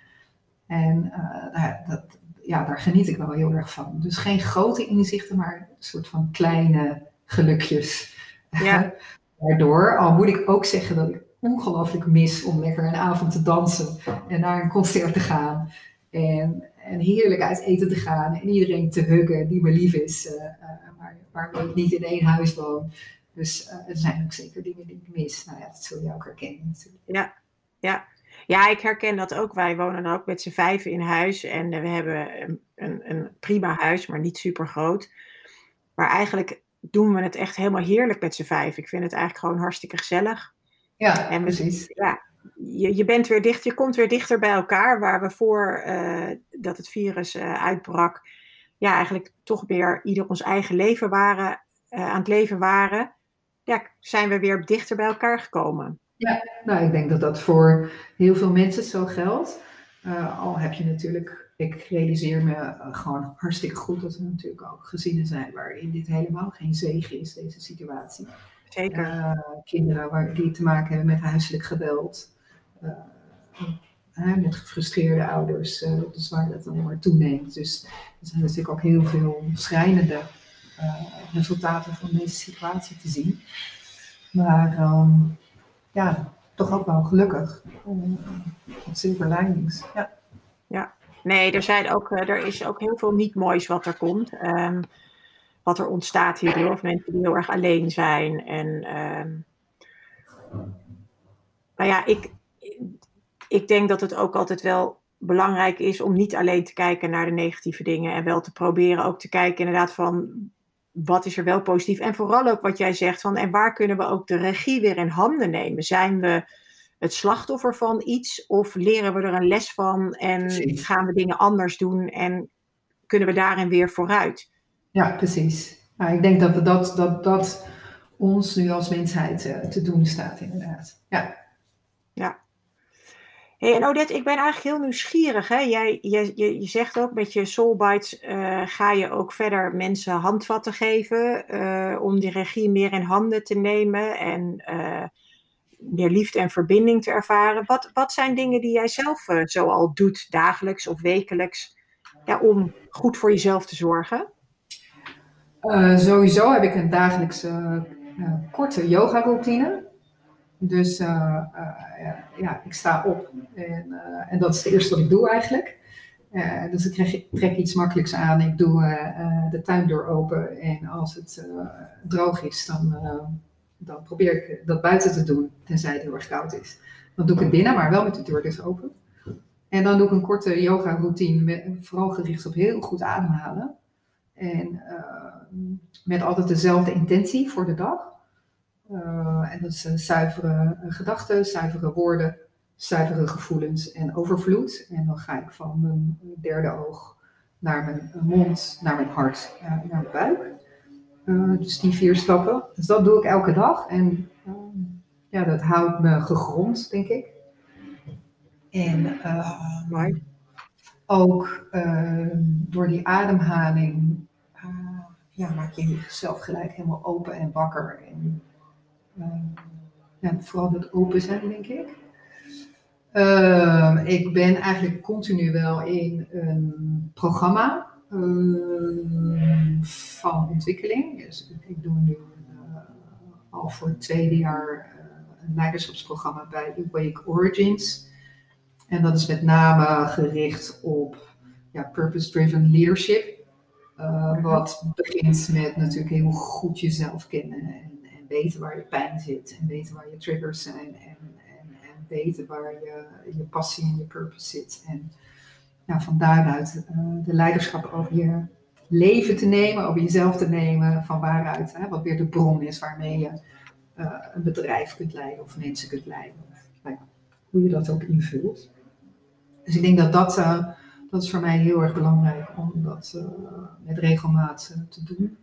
En nou, dat, ja, daar geniet ik wel heel erg van. Dus geen grote inzichten, maar een soort van kleine gelukjes. Ja. Daardoor, al moet ik ook zeggen dat ik ongelooflijk mis om lekker een avond te dansen en naar een concert te gaan. En, en heerlijk uit eten te gaan en iedereen te huggen die me lief is, maar waarmee ik niet in één huis woon. Dus uh, er zijn ook zeker dingen die ik mis. Nou ja, dat zul je ook herkennen natuurlijk. Ja, ja. Ja, ik herken dat ook. Wij wonen ook met z'n vijven in huis en we hebben een, een, een prima huis, maar niet super groot. Maar eigenlijk doen we het echt helemaal heerlijk met z'n vijf. Ik vind het eigenlijk gewoon hartstikke gezellig. Ja, en precies. Ja, je, je bent weer dicht, je komt weer dichter bij elkaar, waar we voor uh, dat het virus uh, uitbrak, ja, eigenlijk toch weer ieder ons eigen leven waren, uh, aan het leven waren. Ja, zijn we weer dichter bij elkaar gekomen. Ja, nou, ik denk dat dat voor heel veel mensen zo geldt. al heb je natuurlijk ik realiseer me eh, gewoon hartstikke goed dat er natuurlijk ook gezinnen zijn waarin dit helemaal geen zegen is, deze situatie. Zeker. Kinderen waar, die te maken hebben met huiselijk geweld, met gefrustreerde ouders, dus waar dat dan maar toeneemt. Dus er zijn natuurlijk ook heel veel schrijnende resultaten van deze situatie te zien. Maar um, ja, toch ook wel gelukkig. silver linings. Ja. Ja, Nee, er, zijn ook, eh, er is ook heel veel niet moois wat er komt. Um, wat er ontstaat hierdoor. Of mensen die heel erg alleen zijn. En um, nou ja, ik, ik denk dat het ook altijd wel belangrijk is om niet alleen te kijken naar de negatieve dingen. En wel te proberen ook te kijken inderdaad van wat is er wel positief. En vooral ook wat jij zegt van en waar kunnen we ook de regie weer in handen nemen. Zijn we het slachtoffer van iets? Of leren we er een les van en gaan we dingen anders doen en kunnen we daarin weer vooruit? Ja, precies. Nou, ik denk dat, dat, dat dat ons nu als mensheid uh, te doen staat, inderdaad. Ja. Ja. Hey, ik ben eigenlijk heel nieuwsgierig. Hè? Jij, je, je, je zegt ook met je Soulbites uh, ga je ook verder mensen handvatten geven uh, om die regie meer in handen te nemen en meer liefde en verbinding te ervaren. Wat, wat zijn dingen die jij zelf zo al doet, dagelijks of wekelijks, ja, om goed voor jezelf te zorgen? Sowieso heb ik een dagelijkse korte yoga routine. Dus ja, ik sta op en, en dat is het eerste wat ik doe eigenlijk. dus ik trek, iets makkelijks aan. Ik doe de tuindeur open en als het droog is, dan dan probeer ik dat buiten te doen, tenzij het heel erg koud is. Dan doe ik het binnen, maar wel met de deur dus open. En dan doe ik een korte yoga routine, vooral gericht op heel goed ademhalen. En uh, met altijd dezelfde intentie voor de dag. Uh, en dat is zuivere gedachten, zuivere woorden, zuivere gevoelens en overvloed. En dan ga ik van mijn derde oog naar mijn mond, naar mijn hart, naar mijn buik. Uh, dus die vier stappen. Dus dat doe ik elke dag. En uh, ja, dat houdt me gegrond, denk ik. En uh, ook door die ademhaling ja, maak je jezelf gelijk helemaal open en wakker. En ja, vooral dat open zijn, denk ik. Ehm, ik ben eigenlijk continu wel in een programma Ehm, van ontwikkeling. Dus ik doe nu uh, al voor het tweede jaar uh, een leiderschapsprogramma bij Awake Origins. En dat is met name gericht op ja, purpose-driven leadership. Wat begint met natuurlijk heel goed jezelf kennen en, en, weten waar je pijn zit en weten waar je triggers zijn en, en, en weten waar je, je passie en je purpose zit. En nou, van daaruit uh, de leiderschap over je leven te nemen, over jezelf te nemen, van waaruit, hè, wat weer de bron is waarmee je uh, een bedrijf kunt leiden of mensen kunt leiden. Of, nou ja, hoe je dat ook invult. Dus ik denk dat dat, uh, dat is voor mij heel erg belangrijk om dat met regelmaat te doen.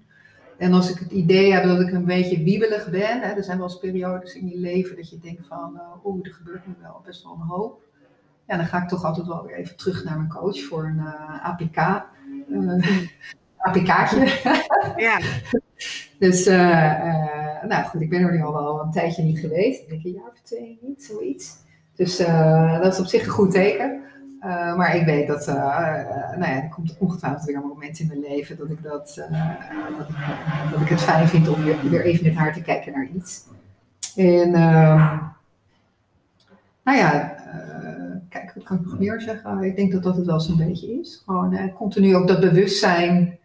En als ik het idee heb dat ik een beetje wiebelig ben, hè, er zijn wel eens periodes in je leven dat je denkt van, uh, oeh, er gebeurt nu wel best wel een hoop. Ja, dan ga ik toch altijd wel weer even terug naar mijn coach voor een uh, APK. Uh, APK'tje. ja. dus, nou goed, ik ben er nu al wel een tijdje niet geweest. Ik denk een jaar of twee niet, zoiets. Dus dat is op zich een goed teken. Uh, maar ik weet dat, uh, nou ja, er komt ongetwijfeld weer een moment in mijn leven dat ik, dat, dat, ik, dat ik het fijn vind om weer, weer, even met haar te kijken naar iets. En, ehm, nou ja, kijk, wat kan ik nog meer zeggen? Ik denk dat dat het wel zo'n beetje is. Gewoon continu ook dat bewustzijn,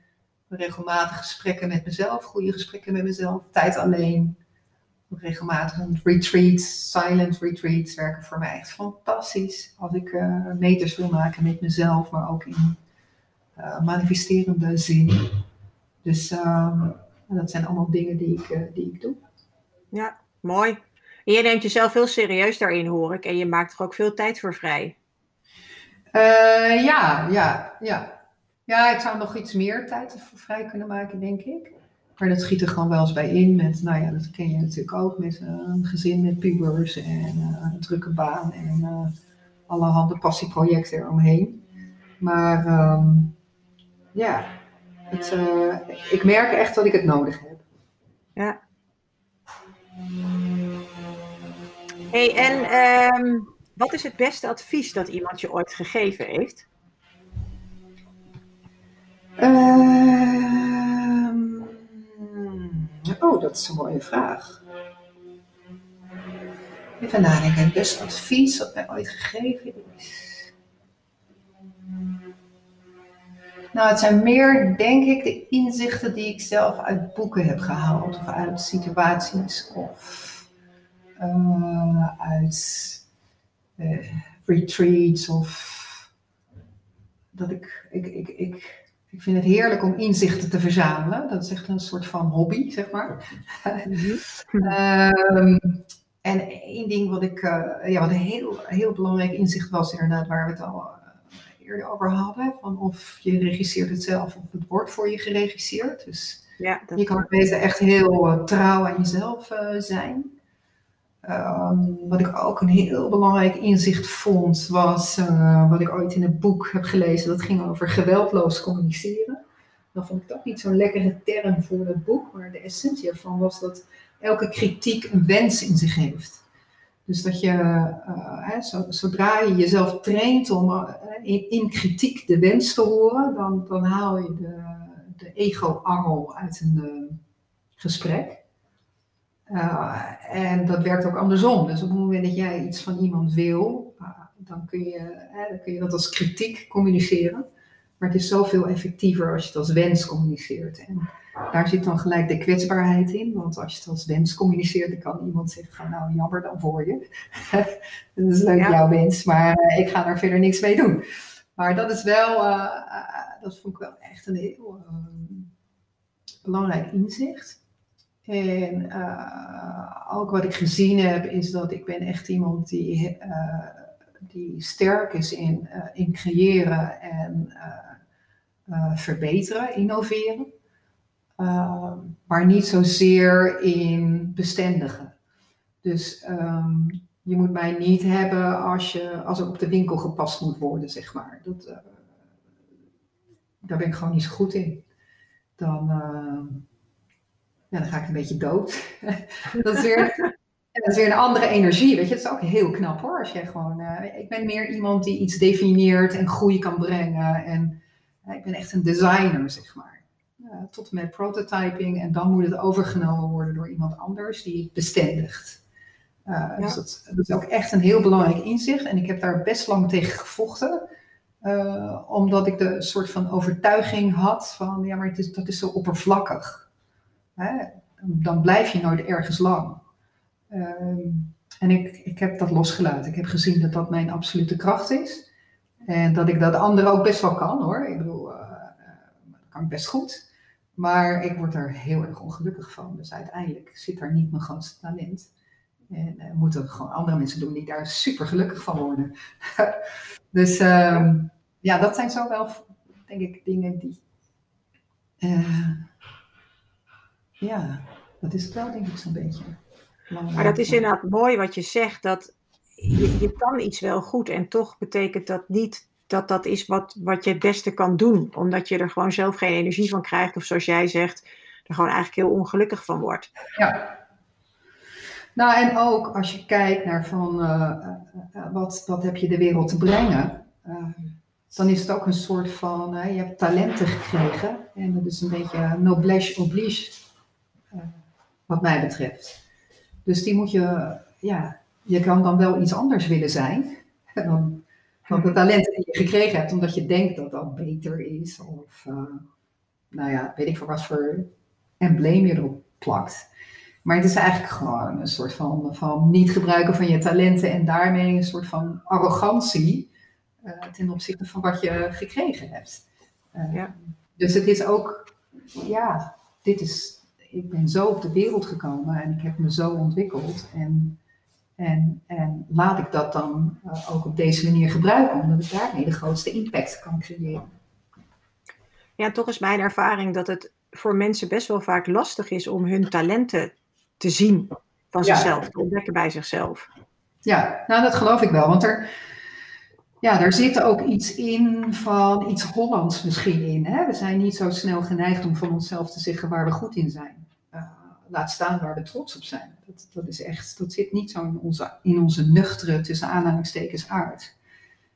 regelmatig gesprekken met mezelf, goede gesprekken met mezelf, tijd alleen regelmatig een retreat, silent retreats werken voor mij echt fantastisch. Als ik uh, meters wil maken met mezelf, maar ook in uh, manifesterende zin. Dus uh, dat zijn allemaal dingen die ik, uh, die ik doe. Ja, mooi. En je neemt jezelf heel serieus daarin, hoor ik. En je maakt er ook veel tijd voor vrij. ja, ja, ja. Ja, ik zou nog iets meer tijd voor vrij kunnen maken, denk ik. Maar dat schiet er gewoon wel eens bij in met, nou ja, dat ken je natuurlijk ook, met uh, een gezin met pubers en uh, een drukke baan en uh, allerhande passieprojecten eromheen. Maar um, ja, het, ik merk echt dat ik het nodig heb. Ja. hey, en um, wat is het beste advies dat iemand je ooit gegeven heeft? Oh, dat is een mooie vraag. Even nadenken. Het beste advies dat mij ooit gegeven is. Nou, het zijn meer, denk ik, de inzichten die ik zelf uit boeken heb gehaald. Of uit situaties. Of uh, uit uh, retreats. Of dat ik, ik, ik, ik ik vind het heerlijk om inzichten te verzamelen. Dat is echt een soort van hobby, zeg maar. um, en één ding wat ik, uh, ja, wat een heel, heel belangrijk inzicht was, inderdaad, waar we het al uh, eerder over hadden. Van of je regisseert het zelf of het wordt voor je geregisseerd. Dus ja, je kan beter echt heel uh, trouw aan jezelf zijn. Um, wat ik ook een heel belangrijk inzicht vond, was uh, wat ik ooit in een boek heb gelezen. Dat ging over geweldloos communiceren. Dan vond ik dat niet zo'n lekkere term voor het boek, maar de essentie ervan was dat elke kritiek een wens in zich heeft. Dus dat je, uh, hè, zodra je jezelf traint om uh, in, in, kritiek de wens te horen, dan, dan haal je de, de ego-angel uit een gesprek. Uh, en dat werkt ook andersom. Dus op het moment dat jij iets van iemand wil, uh, dan, kun je, uh, dan kun je dat als kritiek communiceren. Maar het is zoveel effectiever als je het als wens communiceert. En daar zit dan gelijk de kwetsbaarheid in. Want als je het als wens communiceert, dan kan iemand zeggen van nou jammer dan voor je. dat is leuk jouw wens, maar ik ga er verder niks mee doen. Maar dat is wel, dat vond ik wel echt een heel belangrijk inzicht. En uh, ook wat ik gezien heb, is dat ik ben echt iemand die, uh, die sterk is in, uh, in creëren en verbeteren, innoveren. maar niet zozeer in bestendigen. Dus um, je moet mij niet hebben als, je, als op de winkel gepast moet worden, zeg maar. Dat, daar ben ik gewoon niet zo goed in. Dan ja, dan ga ik een beetje dood. dat, is weer, dat is weer een andere energie, weet je. Dat is ook heel knap hoor. Als je gewoon, uh, ik ben meer iemand die iets definieert en groei kan brengen. En uh, ik ben echt een designer, zeg maar. Uh, tot en met prototyping. En dan moet het overgenomen worden door iemand anders die het bestendigt. Ja. Dus dat, dat, is ook echt een heel belangrijk inzicht. En ik heb daar best lang tegen gevochten. omdat ik de soort van overtuiging had van, ja, maar het is, dat is zo oppervlakkig dan blijf je nooit ergens lang. Ehm, en ik, ik heb dat losgelaten. Ik heb gezien dat dat mijn absolute kracht is. En dat ik dat anderen ook best wel kan hoor. Ik bedoel, uh, dat kan ik best goed. Maar ik word er heel erg ongelukkig van. Dus uiteindelijk zit daar niet mijn grootste talent. En uh, moeten gewoon andere mensen doen die daar super gelukkig van worden. dus uh, ja, dat zijn zo wel, denk ik, dingen die. Ja, dat is het wel, denk ik, zo'n beetje. Maar dat is inderdaad mooi wat je zegt, dat je, je kan iets wel goed en toch betekent dat niet dat dat is wat, wat je het beste kan doen. Omdat je er gewoon zelf geen energie van krijgt. Of zoals jij zegt, er gewoon eigenlijk heel ongelukkig van wordt. Ja. Nou, en ook als je kijkt naar van uh, wat, wat heb je de wereld te brengen. dan is het ook een soort van, je hebt talenten gekregen. En dat is een beetje noblesse oblige, wat mij betreft. Dus die moet je, ja, je kan dan wel iets anders willen zijn. Dan, van de talenten die je gekregen hebt, omdat je denkt dat dat beter is. Of, uh, nou ja, weet ik voor wat voor embleem je erop plakt. Maar het is eigenlijk gewoon een soort van, van niet gebruiken van je talenten en daarmee een soort van arrogantie uh, ten opzichte van wat je gekregen hebt. Uh, ja. Dus het is ook, ja, dit is, ik ben zo op de wereld gekomen en ik heb me zo ontwikkeld. En en, en laat ik dat dan uh, ook op deze manier gebruiken, omdat ik daarmee de grootste impact kan creëren. Ja, toch is mijn ervaring dat het voor mensen best wel vaak lastig is om hun talenten te zien van zichzelf, te ontdekken bij zichzelf. Ja, nou dat geloof ik wel, want er, ja, daar zit ook iets in van iets Hollands misschien in. Hè? We zijn niet zo snel geneigd om van onszelf te zeggen waar we goed in zijn laat staan waar we trots op zijn. Dat, dat, is echt, dat zit niet zo in onze, in onze nuchtere, tussen aanhalingstekens, aard.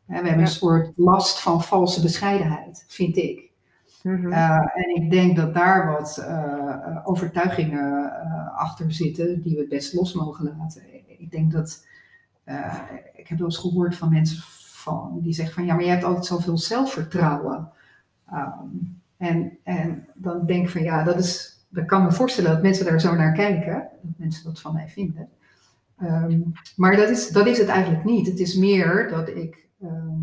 we hebben een soort last van valse bescheidenheid, vind ik. Mhm. Eh, en ik denk dat daar wat uh, overtuigingen uh, achter zitten die we best los mogen laten. Ik denk dat, ik heb wel eens gehoord van mensen van, die zeggen van ja, maar je hebt altijd zoveel zelfvertrouwen. Um, en, en dan denk ik van ja, dat is ik kan me voorstellen dat mensen daar zo naar kijken, dat mensen dat van mij vinden. Ehm, maar dat is, dat is het eigenlijk niet. Het is meer dat ik ehm,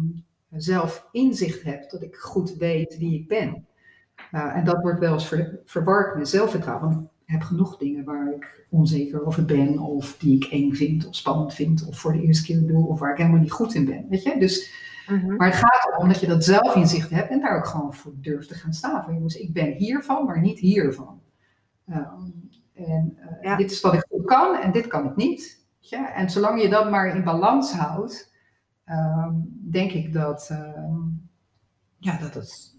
zelf inzicht heb, dat ik goed weet wie ik ben. Uh, en dat wordt wel eens ver, verward met zelfvertrouwen. Want ik heb genoeg dingen waar ik onzeker over ben, of die ik eng vind, of spannend vind, of voor de eerste keer doe, of waar ik helemaal niet goed in ben. Weet je? Dus, mhm. Maar het gaat erom dat je dat zelf inzicht hebt en daar ook gewoon voor durft te gaan staan. Jongens, ik ben hiervan, maar niet hiervan. Ehm, en uh, dit is wat ik goed kan en dit kan ik niet. Ja? En zolang je dat maar in balans houdt, um, denk ik dat, um, ja, dat, het,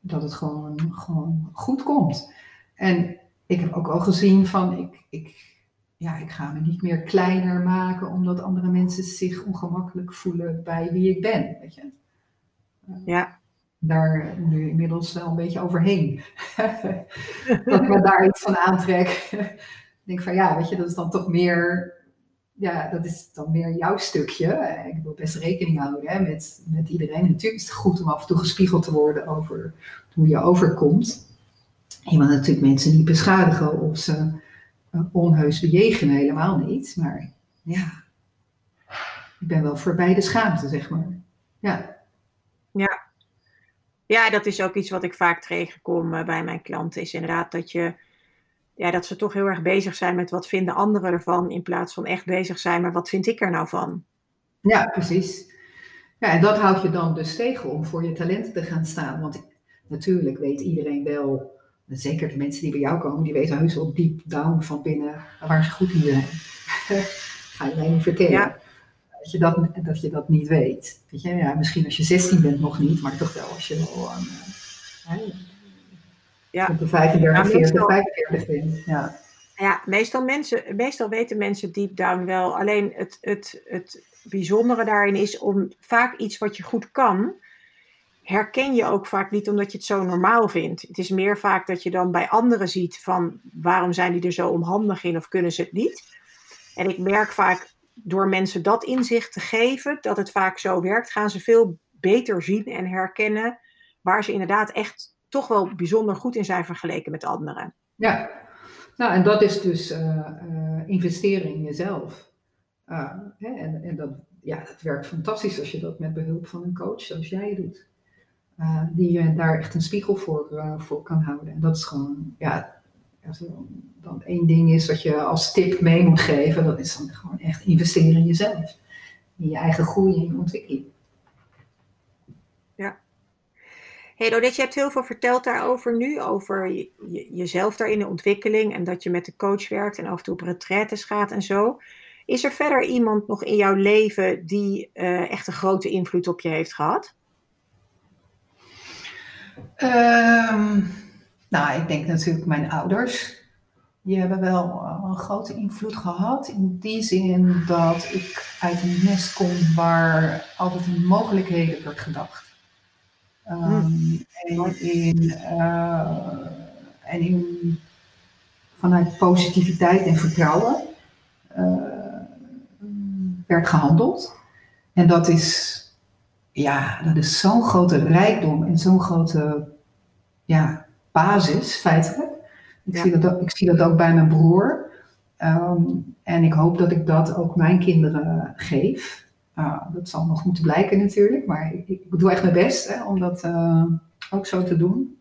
dat het gewoon, gewoon goed komt. En ik heb ook al gezien van, ik, ik, ja, ik ga me niet meer kleiner maken omdat andere mensen zich ongemakkelijk voelen bij wie ik ben. Weet je? Ja daar nu inmiddels wel een beetje overheen. dat ik me daar iets van aantrek. ik denk van ja, weet je, dat is dan toch meer, ja, dat is dan meer jouw stukje. Ik wil best rekening houden hè, met, met iedereen. Natuurlijk is het goed om af en toe gespiegeld te worden over hoe je overkomt. Je mag natuurlijk mensen niet beschadigen of ze uh, onheus bejegenen, helemaal niet. Maar ja, ik ben wel voorbij de schaamte, zeg maar. Ja, ja, dat is ook iets wat ik vaak tegenkom uh, bij mijn klanten. Is inderdaad dat, je, ja, dat ze toch heel erg bezig zijn met wat vinden anderen ervan. In plaats van echt bezig zijn met wat vind ik er nou van. Ja, precies. Ja, en dat houdt je dan dus tegen om voor je talenten te gaan staan. Want natuurlijk weet iedereen wel, zeker de mensen die bij jou komen, die weten heus wel diep down van binnen waar ze goed in zijn. Ga je mij niet vertellen. Ja dat je dat, dat je dat niet weet. Weet je, ja, misschien als je 16 bent nog niet, maar toch wel als je wel aan uh, ja. op de 35, ja, 40, 45 bent. Ja. Ja, meestal, mensen, meestal weten mensen deep down wel. Alleen het, het, het bijzondere daarin is om vaak iets wat je goed kan, herken je ook vaak niet omdat je het zo normaal vindt. Het is meer vaak dat je dan bij anderen ziet van waarom zijn die er zo onhandig in of kunnen ze het niet. En ik merk vaak door mensen dat inzicht te geven, dat het vaak zo werkt, gaan ze veel beter zien en herkennen waar ze inderdaad echt toch wel bijzonder goed in zijn vergeleken met anderen. Ja, nou en dat is dus uh, investeren in jezelf. Uh, hè, en en dat, ja, dat werkt fantastisch als je dat met behulp van een coach zoals jij doet. die je daar echt een spiegel voor, voor kan houden. En dat is gewoon, ja, als er dan één ding is wat je als tip mee moet geven, dat is dan gewoon echt investeren in jezelf. In je eigen groei en je ontwikkeling. Ja. Hey Odette, je hebt heel veel verteld daarover nu, over jezelf daar in de ontwikkeling en dat je met de coach werkt en af en toe op retraites gaat en zo. Is er verder iemand nog in jouw leven die uh, echt een grote invloed op je heeft gehad? Um, nou, ik denk natuurlijk mijn ouders. Die hebben wel eh, een grote invloed gehad. In die zin dat ik uit een nest kom waar altijd in mogelijkheden wordt gedacht. Um, en, in, uh, en in, vanuit positiviteit en vertrouwen uh, werd gehandeld. En dat is, ja, dat is zo'n grote rijkdom en zo'n grote ja, basis, feitelijk. Ik, zie dat, ik zie dat ook bij mijn broer. Um, en ik hoop dat ik dat ook mijn kinderen geef. Uh, dat zal nog moeten blijken natuurlijk, maar ik, ik doe echt mijn best hè, om dat uh, ook zo te doen.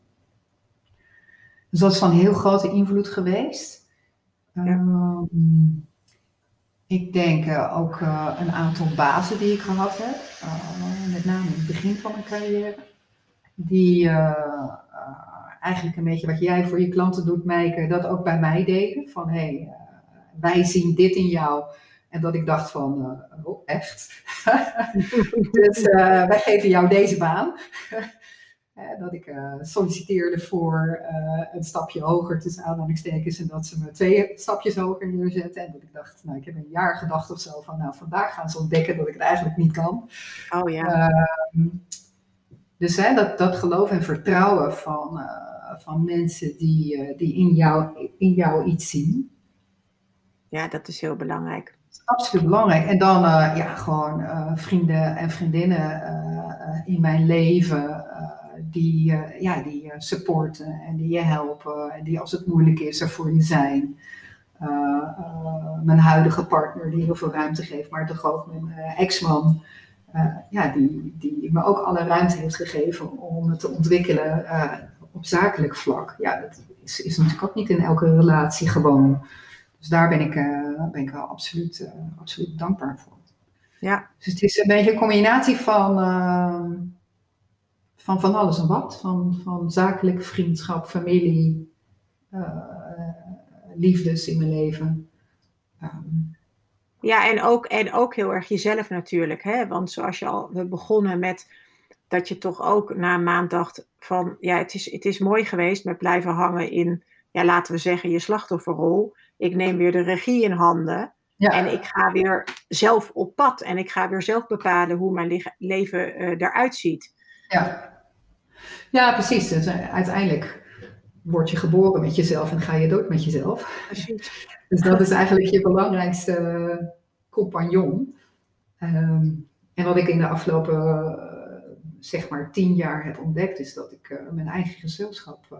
Dus dat is van heel grote invloed geweest. Ja. Um, ik denk uh, ook een aantal bazen die ik gehad heb, met name in het begin van mijn carrière, die eigenlijk een beetje wat jij voor je klanten doet, Meike, dat ook bij mij deden. Van hé, hey, wij zien dit in jou. En dat ik dacht van, uh, oh echt? dus uh, wij geven jou deze baan. dat ik uh, solliciteerde voor een stapje hoger tussen aanhalingstekens en dat ze me twee stapjes hoger neerzetten. En dat ik dacht, nou ik heb een jaar gedacht of zo van, nou vandaag gaan ze ontdekken dat ik het eigenlijk niet kan. Oh ja. Ehm, dus hè, dat, dat geloof en vertrouwen van, van mensen die, die in, jou, in jou iets zien. Ja, dat is heel belangrijk absoluut belangrijk. En dan uh, ja, gewoon uh, vrienden en vriendinnen uh, in mijn leven die, ja, die supporten en die je helpen en die als het moeilijk is er voor je zijn. mijn huidige partner die heel veel ruimte geeft, maar toch ook mijn ex-man. ja, die, die me ook alle ruimte heeft gegeven om het te ontwikkelen op zakelijk vlak. Ja, dat is, is natuurlijk ook niet in elke relatie gewoon. Dus daar ben ik, uh, ben ik wel absoluut, uh, absoluut dankbaar voor. Ja. Dus het is een beetje een combinatie van, uh, van van alles en wat. Van, van zakelijk, vriendschap, familie, liefdes in mijn leven. Um, ja, en ook, en ook heel erg jezelf natuurlijk. Hè? Want zoals je al, we begonnen met dat je toch ook na een maand dacht van, ja, het is, het is mooi geweest met blijven hangen in, ja, laten we zeggen, je slachtofferrol. Ik neem weer de regie in handen. Ja. En ik ga weer zelf op pad. En ik ga weer zelf bepalen hoe mijn leven uh, eruit ziet. Ja, ja precies. Dus uh, uiteindelijk word je geboren met jezelf en ga je dood met jezelf. Precies. Dus dat is eigenlijk je belangrijkste uh, compagnon. Um, en wat ik in de afgelopen zeg maar tien jaar heb ontdekt, is dat ik mijn eigen gezelschap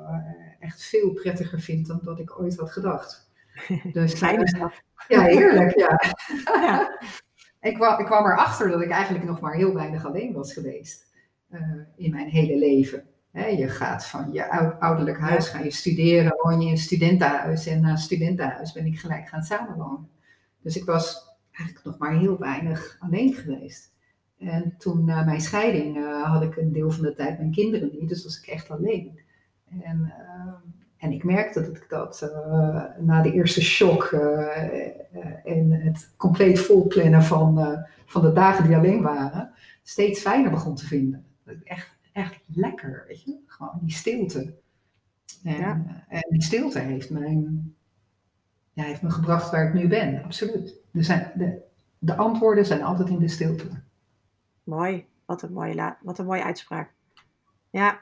echt veel prettiger vind dan dat ik ooit had gedacht. Dus, Fijne Ja, heerlijk, ja. ja. ik, kwam, ik kwam erachter dat ik eigenlijk nog maar heel weinig alleen was geweest in mijn hele leven. je gaat van je ouderlijk huis, ga je studeren, woon je in een studentenhuis. En na studentenhuis ben ik gelijk gaan samenwonen. Dus ik was eigenlijk nog maar heel weinig alleen geweest. En toen na mijn scheiding uh, had ik een deel van de tijd mijn kinderen niet, dus was ik echt alleen. En uh, en ik merkte dat ik dat uh, na de eerste shock en het compleet volplannen van, van de dagen die alleen waren, steeds fijner begon te vinden. Echt, echt lekker, weet je? Gewoon die stilte. En, ja. en die stilte heeft, mijn, ja, heeft me gebracht waar ik nu ben, absoluut. Er zijn, de, de antwoorden zijn altijd in de stilte. Mooi, wat een mooie, wat een mooie uitspraak. Ja,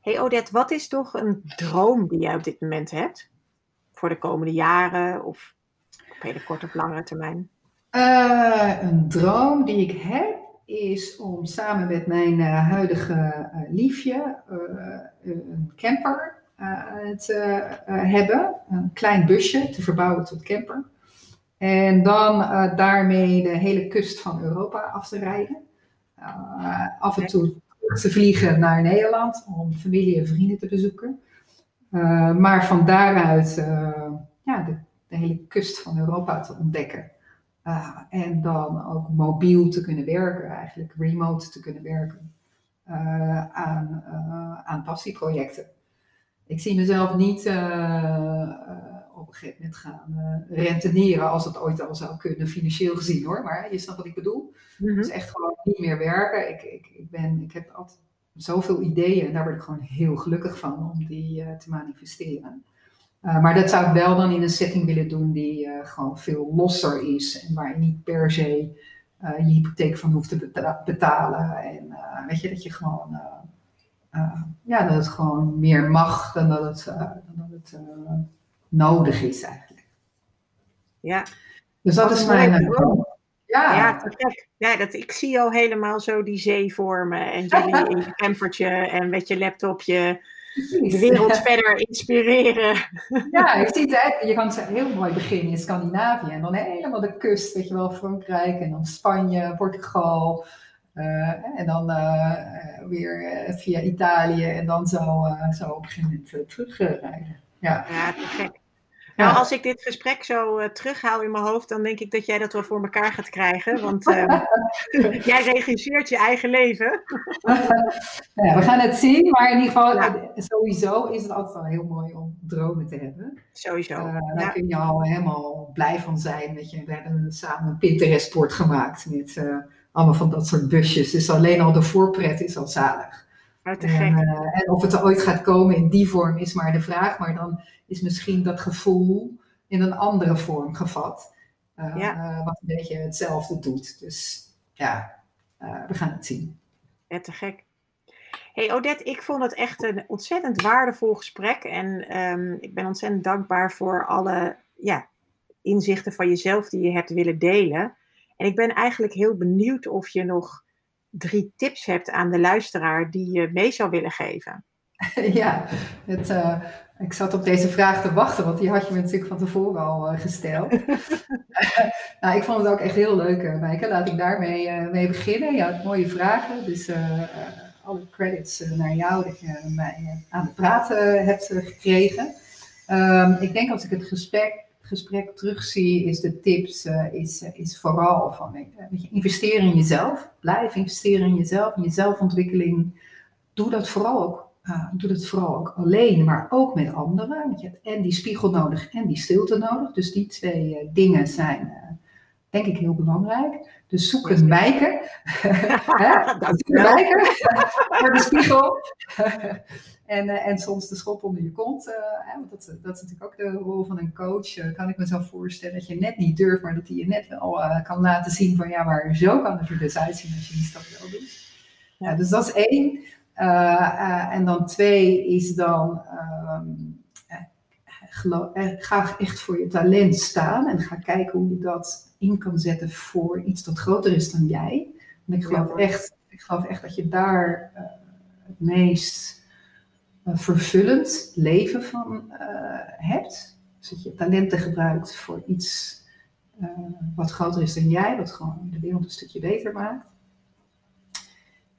Hey Odette, wat is toch een droom die jij op dit moment hebt? Voor de komende jaren of op hele korte of langere termijn? Uh, een droom die ik heb is om samen met mijn uh, huidige uh, liefje een camper te hebben. Een klein busje te verbouwen tot camper. En dan daarmee de hele kust van Europa af te rijden. af en toe te vliegen naar Nederland om familie en vrienden te bezoeken. Uh, maar van daaruit ja, de, de, hele kust van Europa te ontdekken. En dan ook mobiel te kunnen werken, eigenlijk remote te kunnen werken. aan, aan passieprojecten. Ik zie mezelf niet op een gegeven moment gaan rentenieren als dat ooit al zou kunnen, financieel gezien hoor. Maar je snapt wat ik bedoel. Mm Dus echt gewoon niet meer werken. Ik, ik, ik, ben, ik heb altijd zoveel ideeën en daar word ik gewoon heel gelukkig van om die te manifesteren. Uh, maar dat zou ik wel dan in een setting willen doen die uh, gewoon veel losser is. En waar je niet per se uh, je hypotheek van hoeft te beta betalen. En weet je, dat je gewoon, ja, dat het gewoon meer mag dan dat het, dan dat het nodig is eigenlijk. Ja. Dus dat, dat is mijn... Ja, ja, ja dat, ik zie al helemaal zo die zee vormen. En jullie in je campertje en met je laptopje de wereld verder inspireren. Ja, je ziet het. Je kan heel mooi beginnen in Scandinavië en dan helemaal de kust, weet je wel, Frankrijk en dan Spanje, Portugal. Uh, en dan uh, weer via Italië en dan zo, zo op een gegeven moment terugrijden. ja, ja te gek. Nou, als ik dit gesprek zo uh, terughaal in mijn hoofd, dan denk ik dat jij dat wel voor elkaar gaat krijgen. Want uh, jij regisseert je eigen leven. ja, we gaan het zien, maar in ieder geval, ja. sowieso is het altijd wel heel mooi om dromen te hebben. Sowieso. Uh, daar ja. kun je al helemaal blij van zijn. Dat je, we hebben samen een Pinterest-sport gemaakt met allemaal van dat soort busjes. Dus alleen al de voorpret is al zalig. Oh, en, en, of het er ooit gaat komen in die vorm is maar de vraag. Maar dan is misschien dat gevoel in een andere vorm gevat. Uh, ja. wat een beetje hetzelfde doet. Dus ja, uh, we gaan het zien. Ja, te gek. Hey Odette, ik vond het echt een ontzettend waardevol gesprek. En um, ik ben ontzettend dankbaar voor alle ja, inzichten van jezelf die je hebt willen delen. En ik ben eigenlijk heel benieuwd of je nog drie tips hebt aan de luisteraar die je mee zou willen geven. Ja, het, uh, ik zat op deze vraag te wachten, want die had je me natuurlijk van tevoren al uh, gesteld. nou, ik vond het ook echt heel leuk, uh, Maaike. Laat ik daarmee mee beginnen. Je had mooie vragen, dus alle credits naar jou dat je mij aan het praten hebt gekregen. Um, ik denk als ik het gesprek, gesprek terugzie, is de tips is, is vooral van weet je, investeer in jezelf. Blijf investeren in jezelf, in je zelfontwikkeling. Doe dat vooral ook uh, doe dat vooral ook alleen, maar ook met anderen. Want je hebt en die spiegel nodig en die stilte nodig. Dus die twee uh, dingen zijn, denk ik, heel belangrijk. Dus zoek een wijker. zoek een wijker voor de spiegel. En, en soms de schop onder je kont. Hè, want dat, dat is natuurlijk ook de rol van een coach. kan ik me zo voorstellen dat je net niet durft, maar dat hij je net wel kan laten zien van ja, maar zo kan het er dus uitzien als je die stap wel doet. Ja, dus dat is één. Uh, uh, en dan twee is dan um, ga echt voor je talent staan en ga kijken hoe je dat in kan zetten voor iets dat groter is dan jij. En ik geloof echt, ik geloof echt dat je daar uh, het meest vervullend leven van hebt. Dus dat je talenten gebruikt voor iets wat groter is dan jij, wat gewoon de wereld een stukje beter maakt.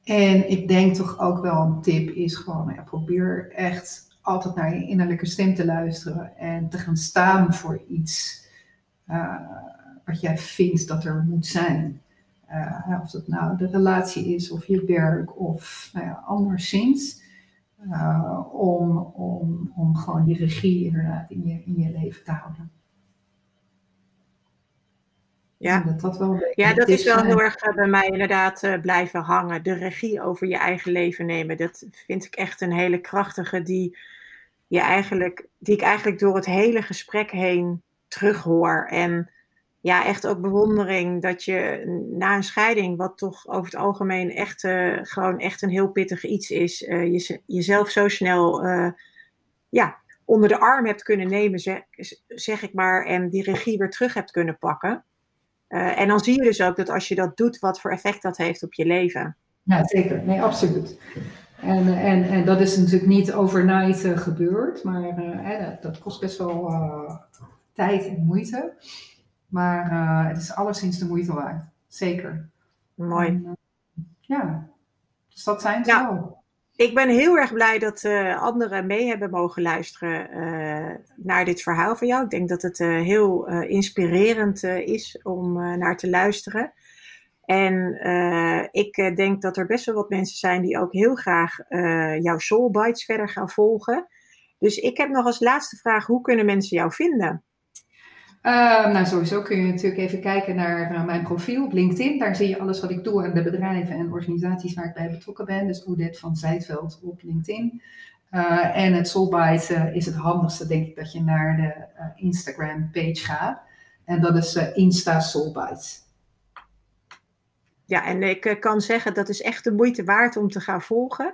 En ik denk toch ook wel een tip is gewoon, ja, probeer echt altijd naar je innerlijke stem te luisteren en te gaan staan voor iets uh, wat jij vindt dat er moet zijn. Of dat nou de relatie is, of je werk, of nou ja, anderszins. Uh, om, om, om gewoon die regie inderdaad in je, in je leven te houden. Ja, dat, dat, wel ja, dat is wel heel erg eh, bij mij inderdaad uh, blijven hangen. De regie over je eigen leven nemen. Dat vind ik echt een hele krachtige die, je eigenlijk, die ik eigenlijk door het hele gesprek heen terughoor. En ja, echt ook bewondering dat je na een scheiding, wat toch over het algemeen echt uh, gewoon echt een heel pittig iets is, je, jezelf zo snel ja, onder de arm hebt kunnen nemen, zeg, zeg ik maar, en die regie weer terug hebt kunnen pakken. En dan zie je dus ook dat als je dat doet, wat voor effect dat heeft op je leven. Ja, zeker. Nee, absoluut. En, en, en dat is natuurlijk niet overnight gebeurd, maar dat, kost best wel tijd en moeite. Maar het is alleszins de moeite waard. Zeker. Mooi. En, ja, dus dat zijn ze wel ik ben heel erg blij dat uh, anderen mee hebben mogen luisteren naar dit verhaal van jou. Ik denk dat het heel inspirerend is om naar te luisteren. En ik denk dat er best wel wat mensen zijn die ook heel graag jouw Soul Bites verder gaan volgen. Dus ik heb nog als laatste vraag: hoe kunnen mensen jou vinden? Uh, nou, sowieso kun je natuurlijk even kijken naar mijn profiel op LinkedIn. Daar zie je alles wat ik doe en de bedrijven en organisaties waar ik bij betrokken ben. Dus Odette van Zijtveld op LinkedIn. Uh, en het Soulbite uh, is het handigste, denk ik, dat je naar de Instagram page gaat. En dat is Insta Soulbite. Ja, en ik kan zeggen dat is echt de moeite waard om te gaan volgen.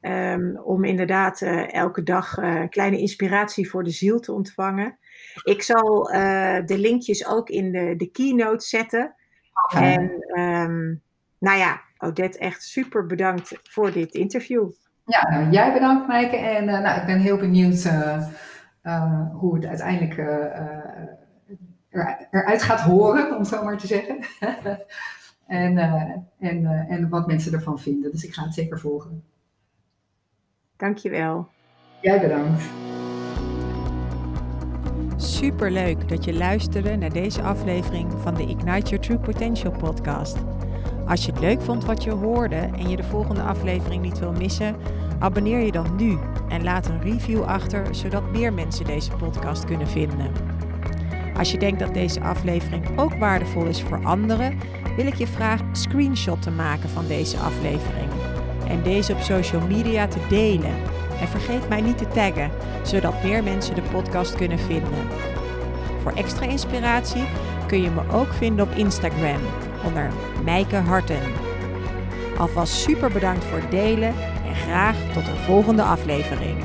Um, om inderdaad elke dag kleine inspiratie voor de ziel te ontvangen. Ik zal de linkjes ook in de, de keynote zetten. Okay. En um, nou ja, Odette, echt super bedankt voor dit interview. Ja, jij bedankt, Maaike. En uh, nou, ik ben heel benieuwd uh, hoe het uiteindelijk er, eruit gaat horen, om het zo maar te zeggen. en, en, en wat mensen ervan vinden. Dus ik ga het zeker volgen. Dankjewel. Jij bedankt. Super leuk dat je luisterde naar deze aflevering van de Ignite Your True Potential podcast. Als je het leuk vond wat je hoorde en je de volgende aflevering niet wil missen, abonneer je dan nu en laat een review achter zodat meer mensen deze podcast kunnen vinden. Als je denkt dat deze aflevering ook waardevol is voor anderen, wil ik je vragen een screenshot te maken van deze aflevering en deze op social media te delen. En vergeet mij niet te taggen, zodat meer mensen de podcast kunnen vinden. Voor extra inspiratie kun je me ook vinden op Instagram onder Mijke Harten. Alvast super bedankt voor het delen en graag tot een volgende aflevering.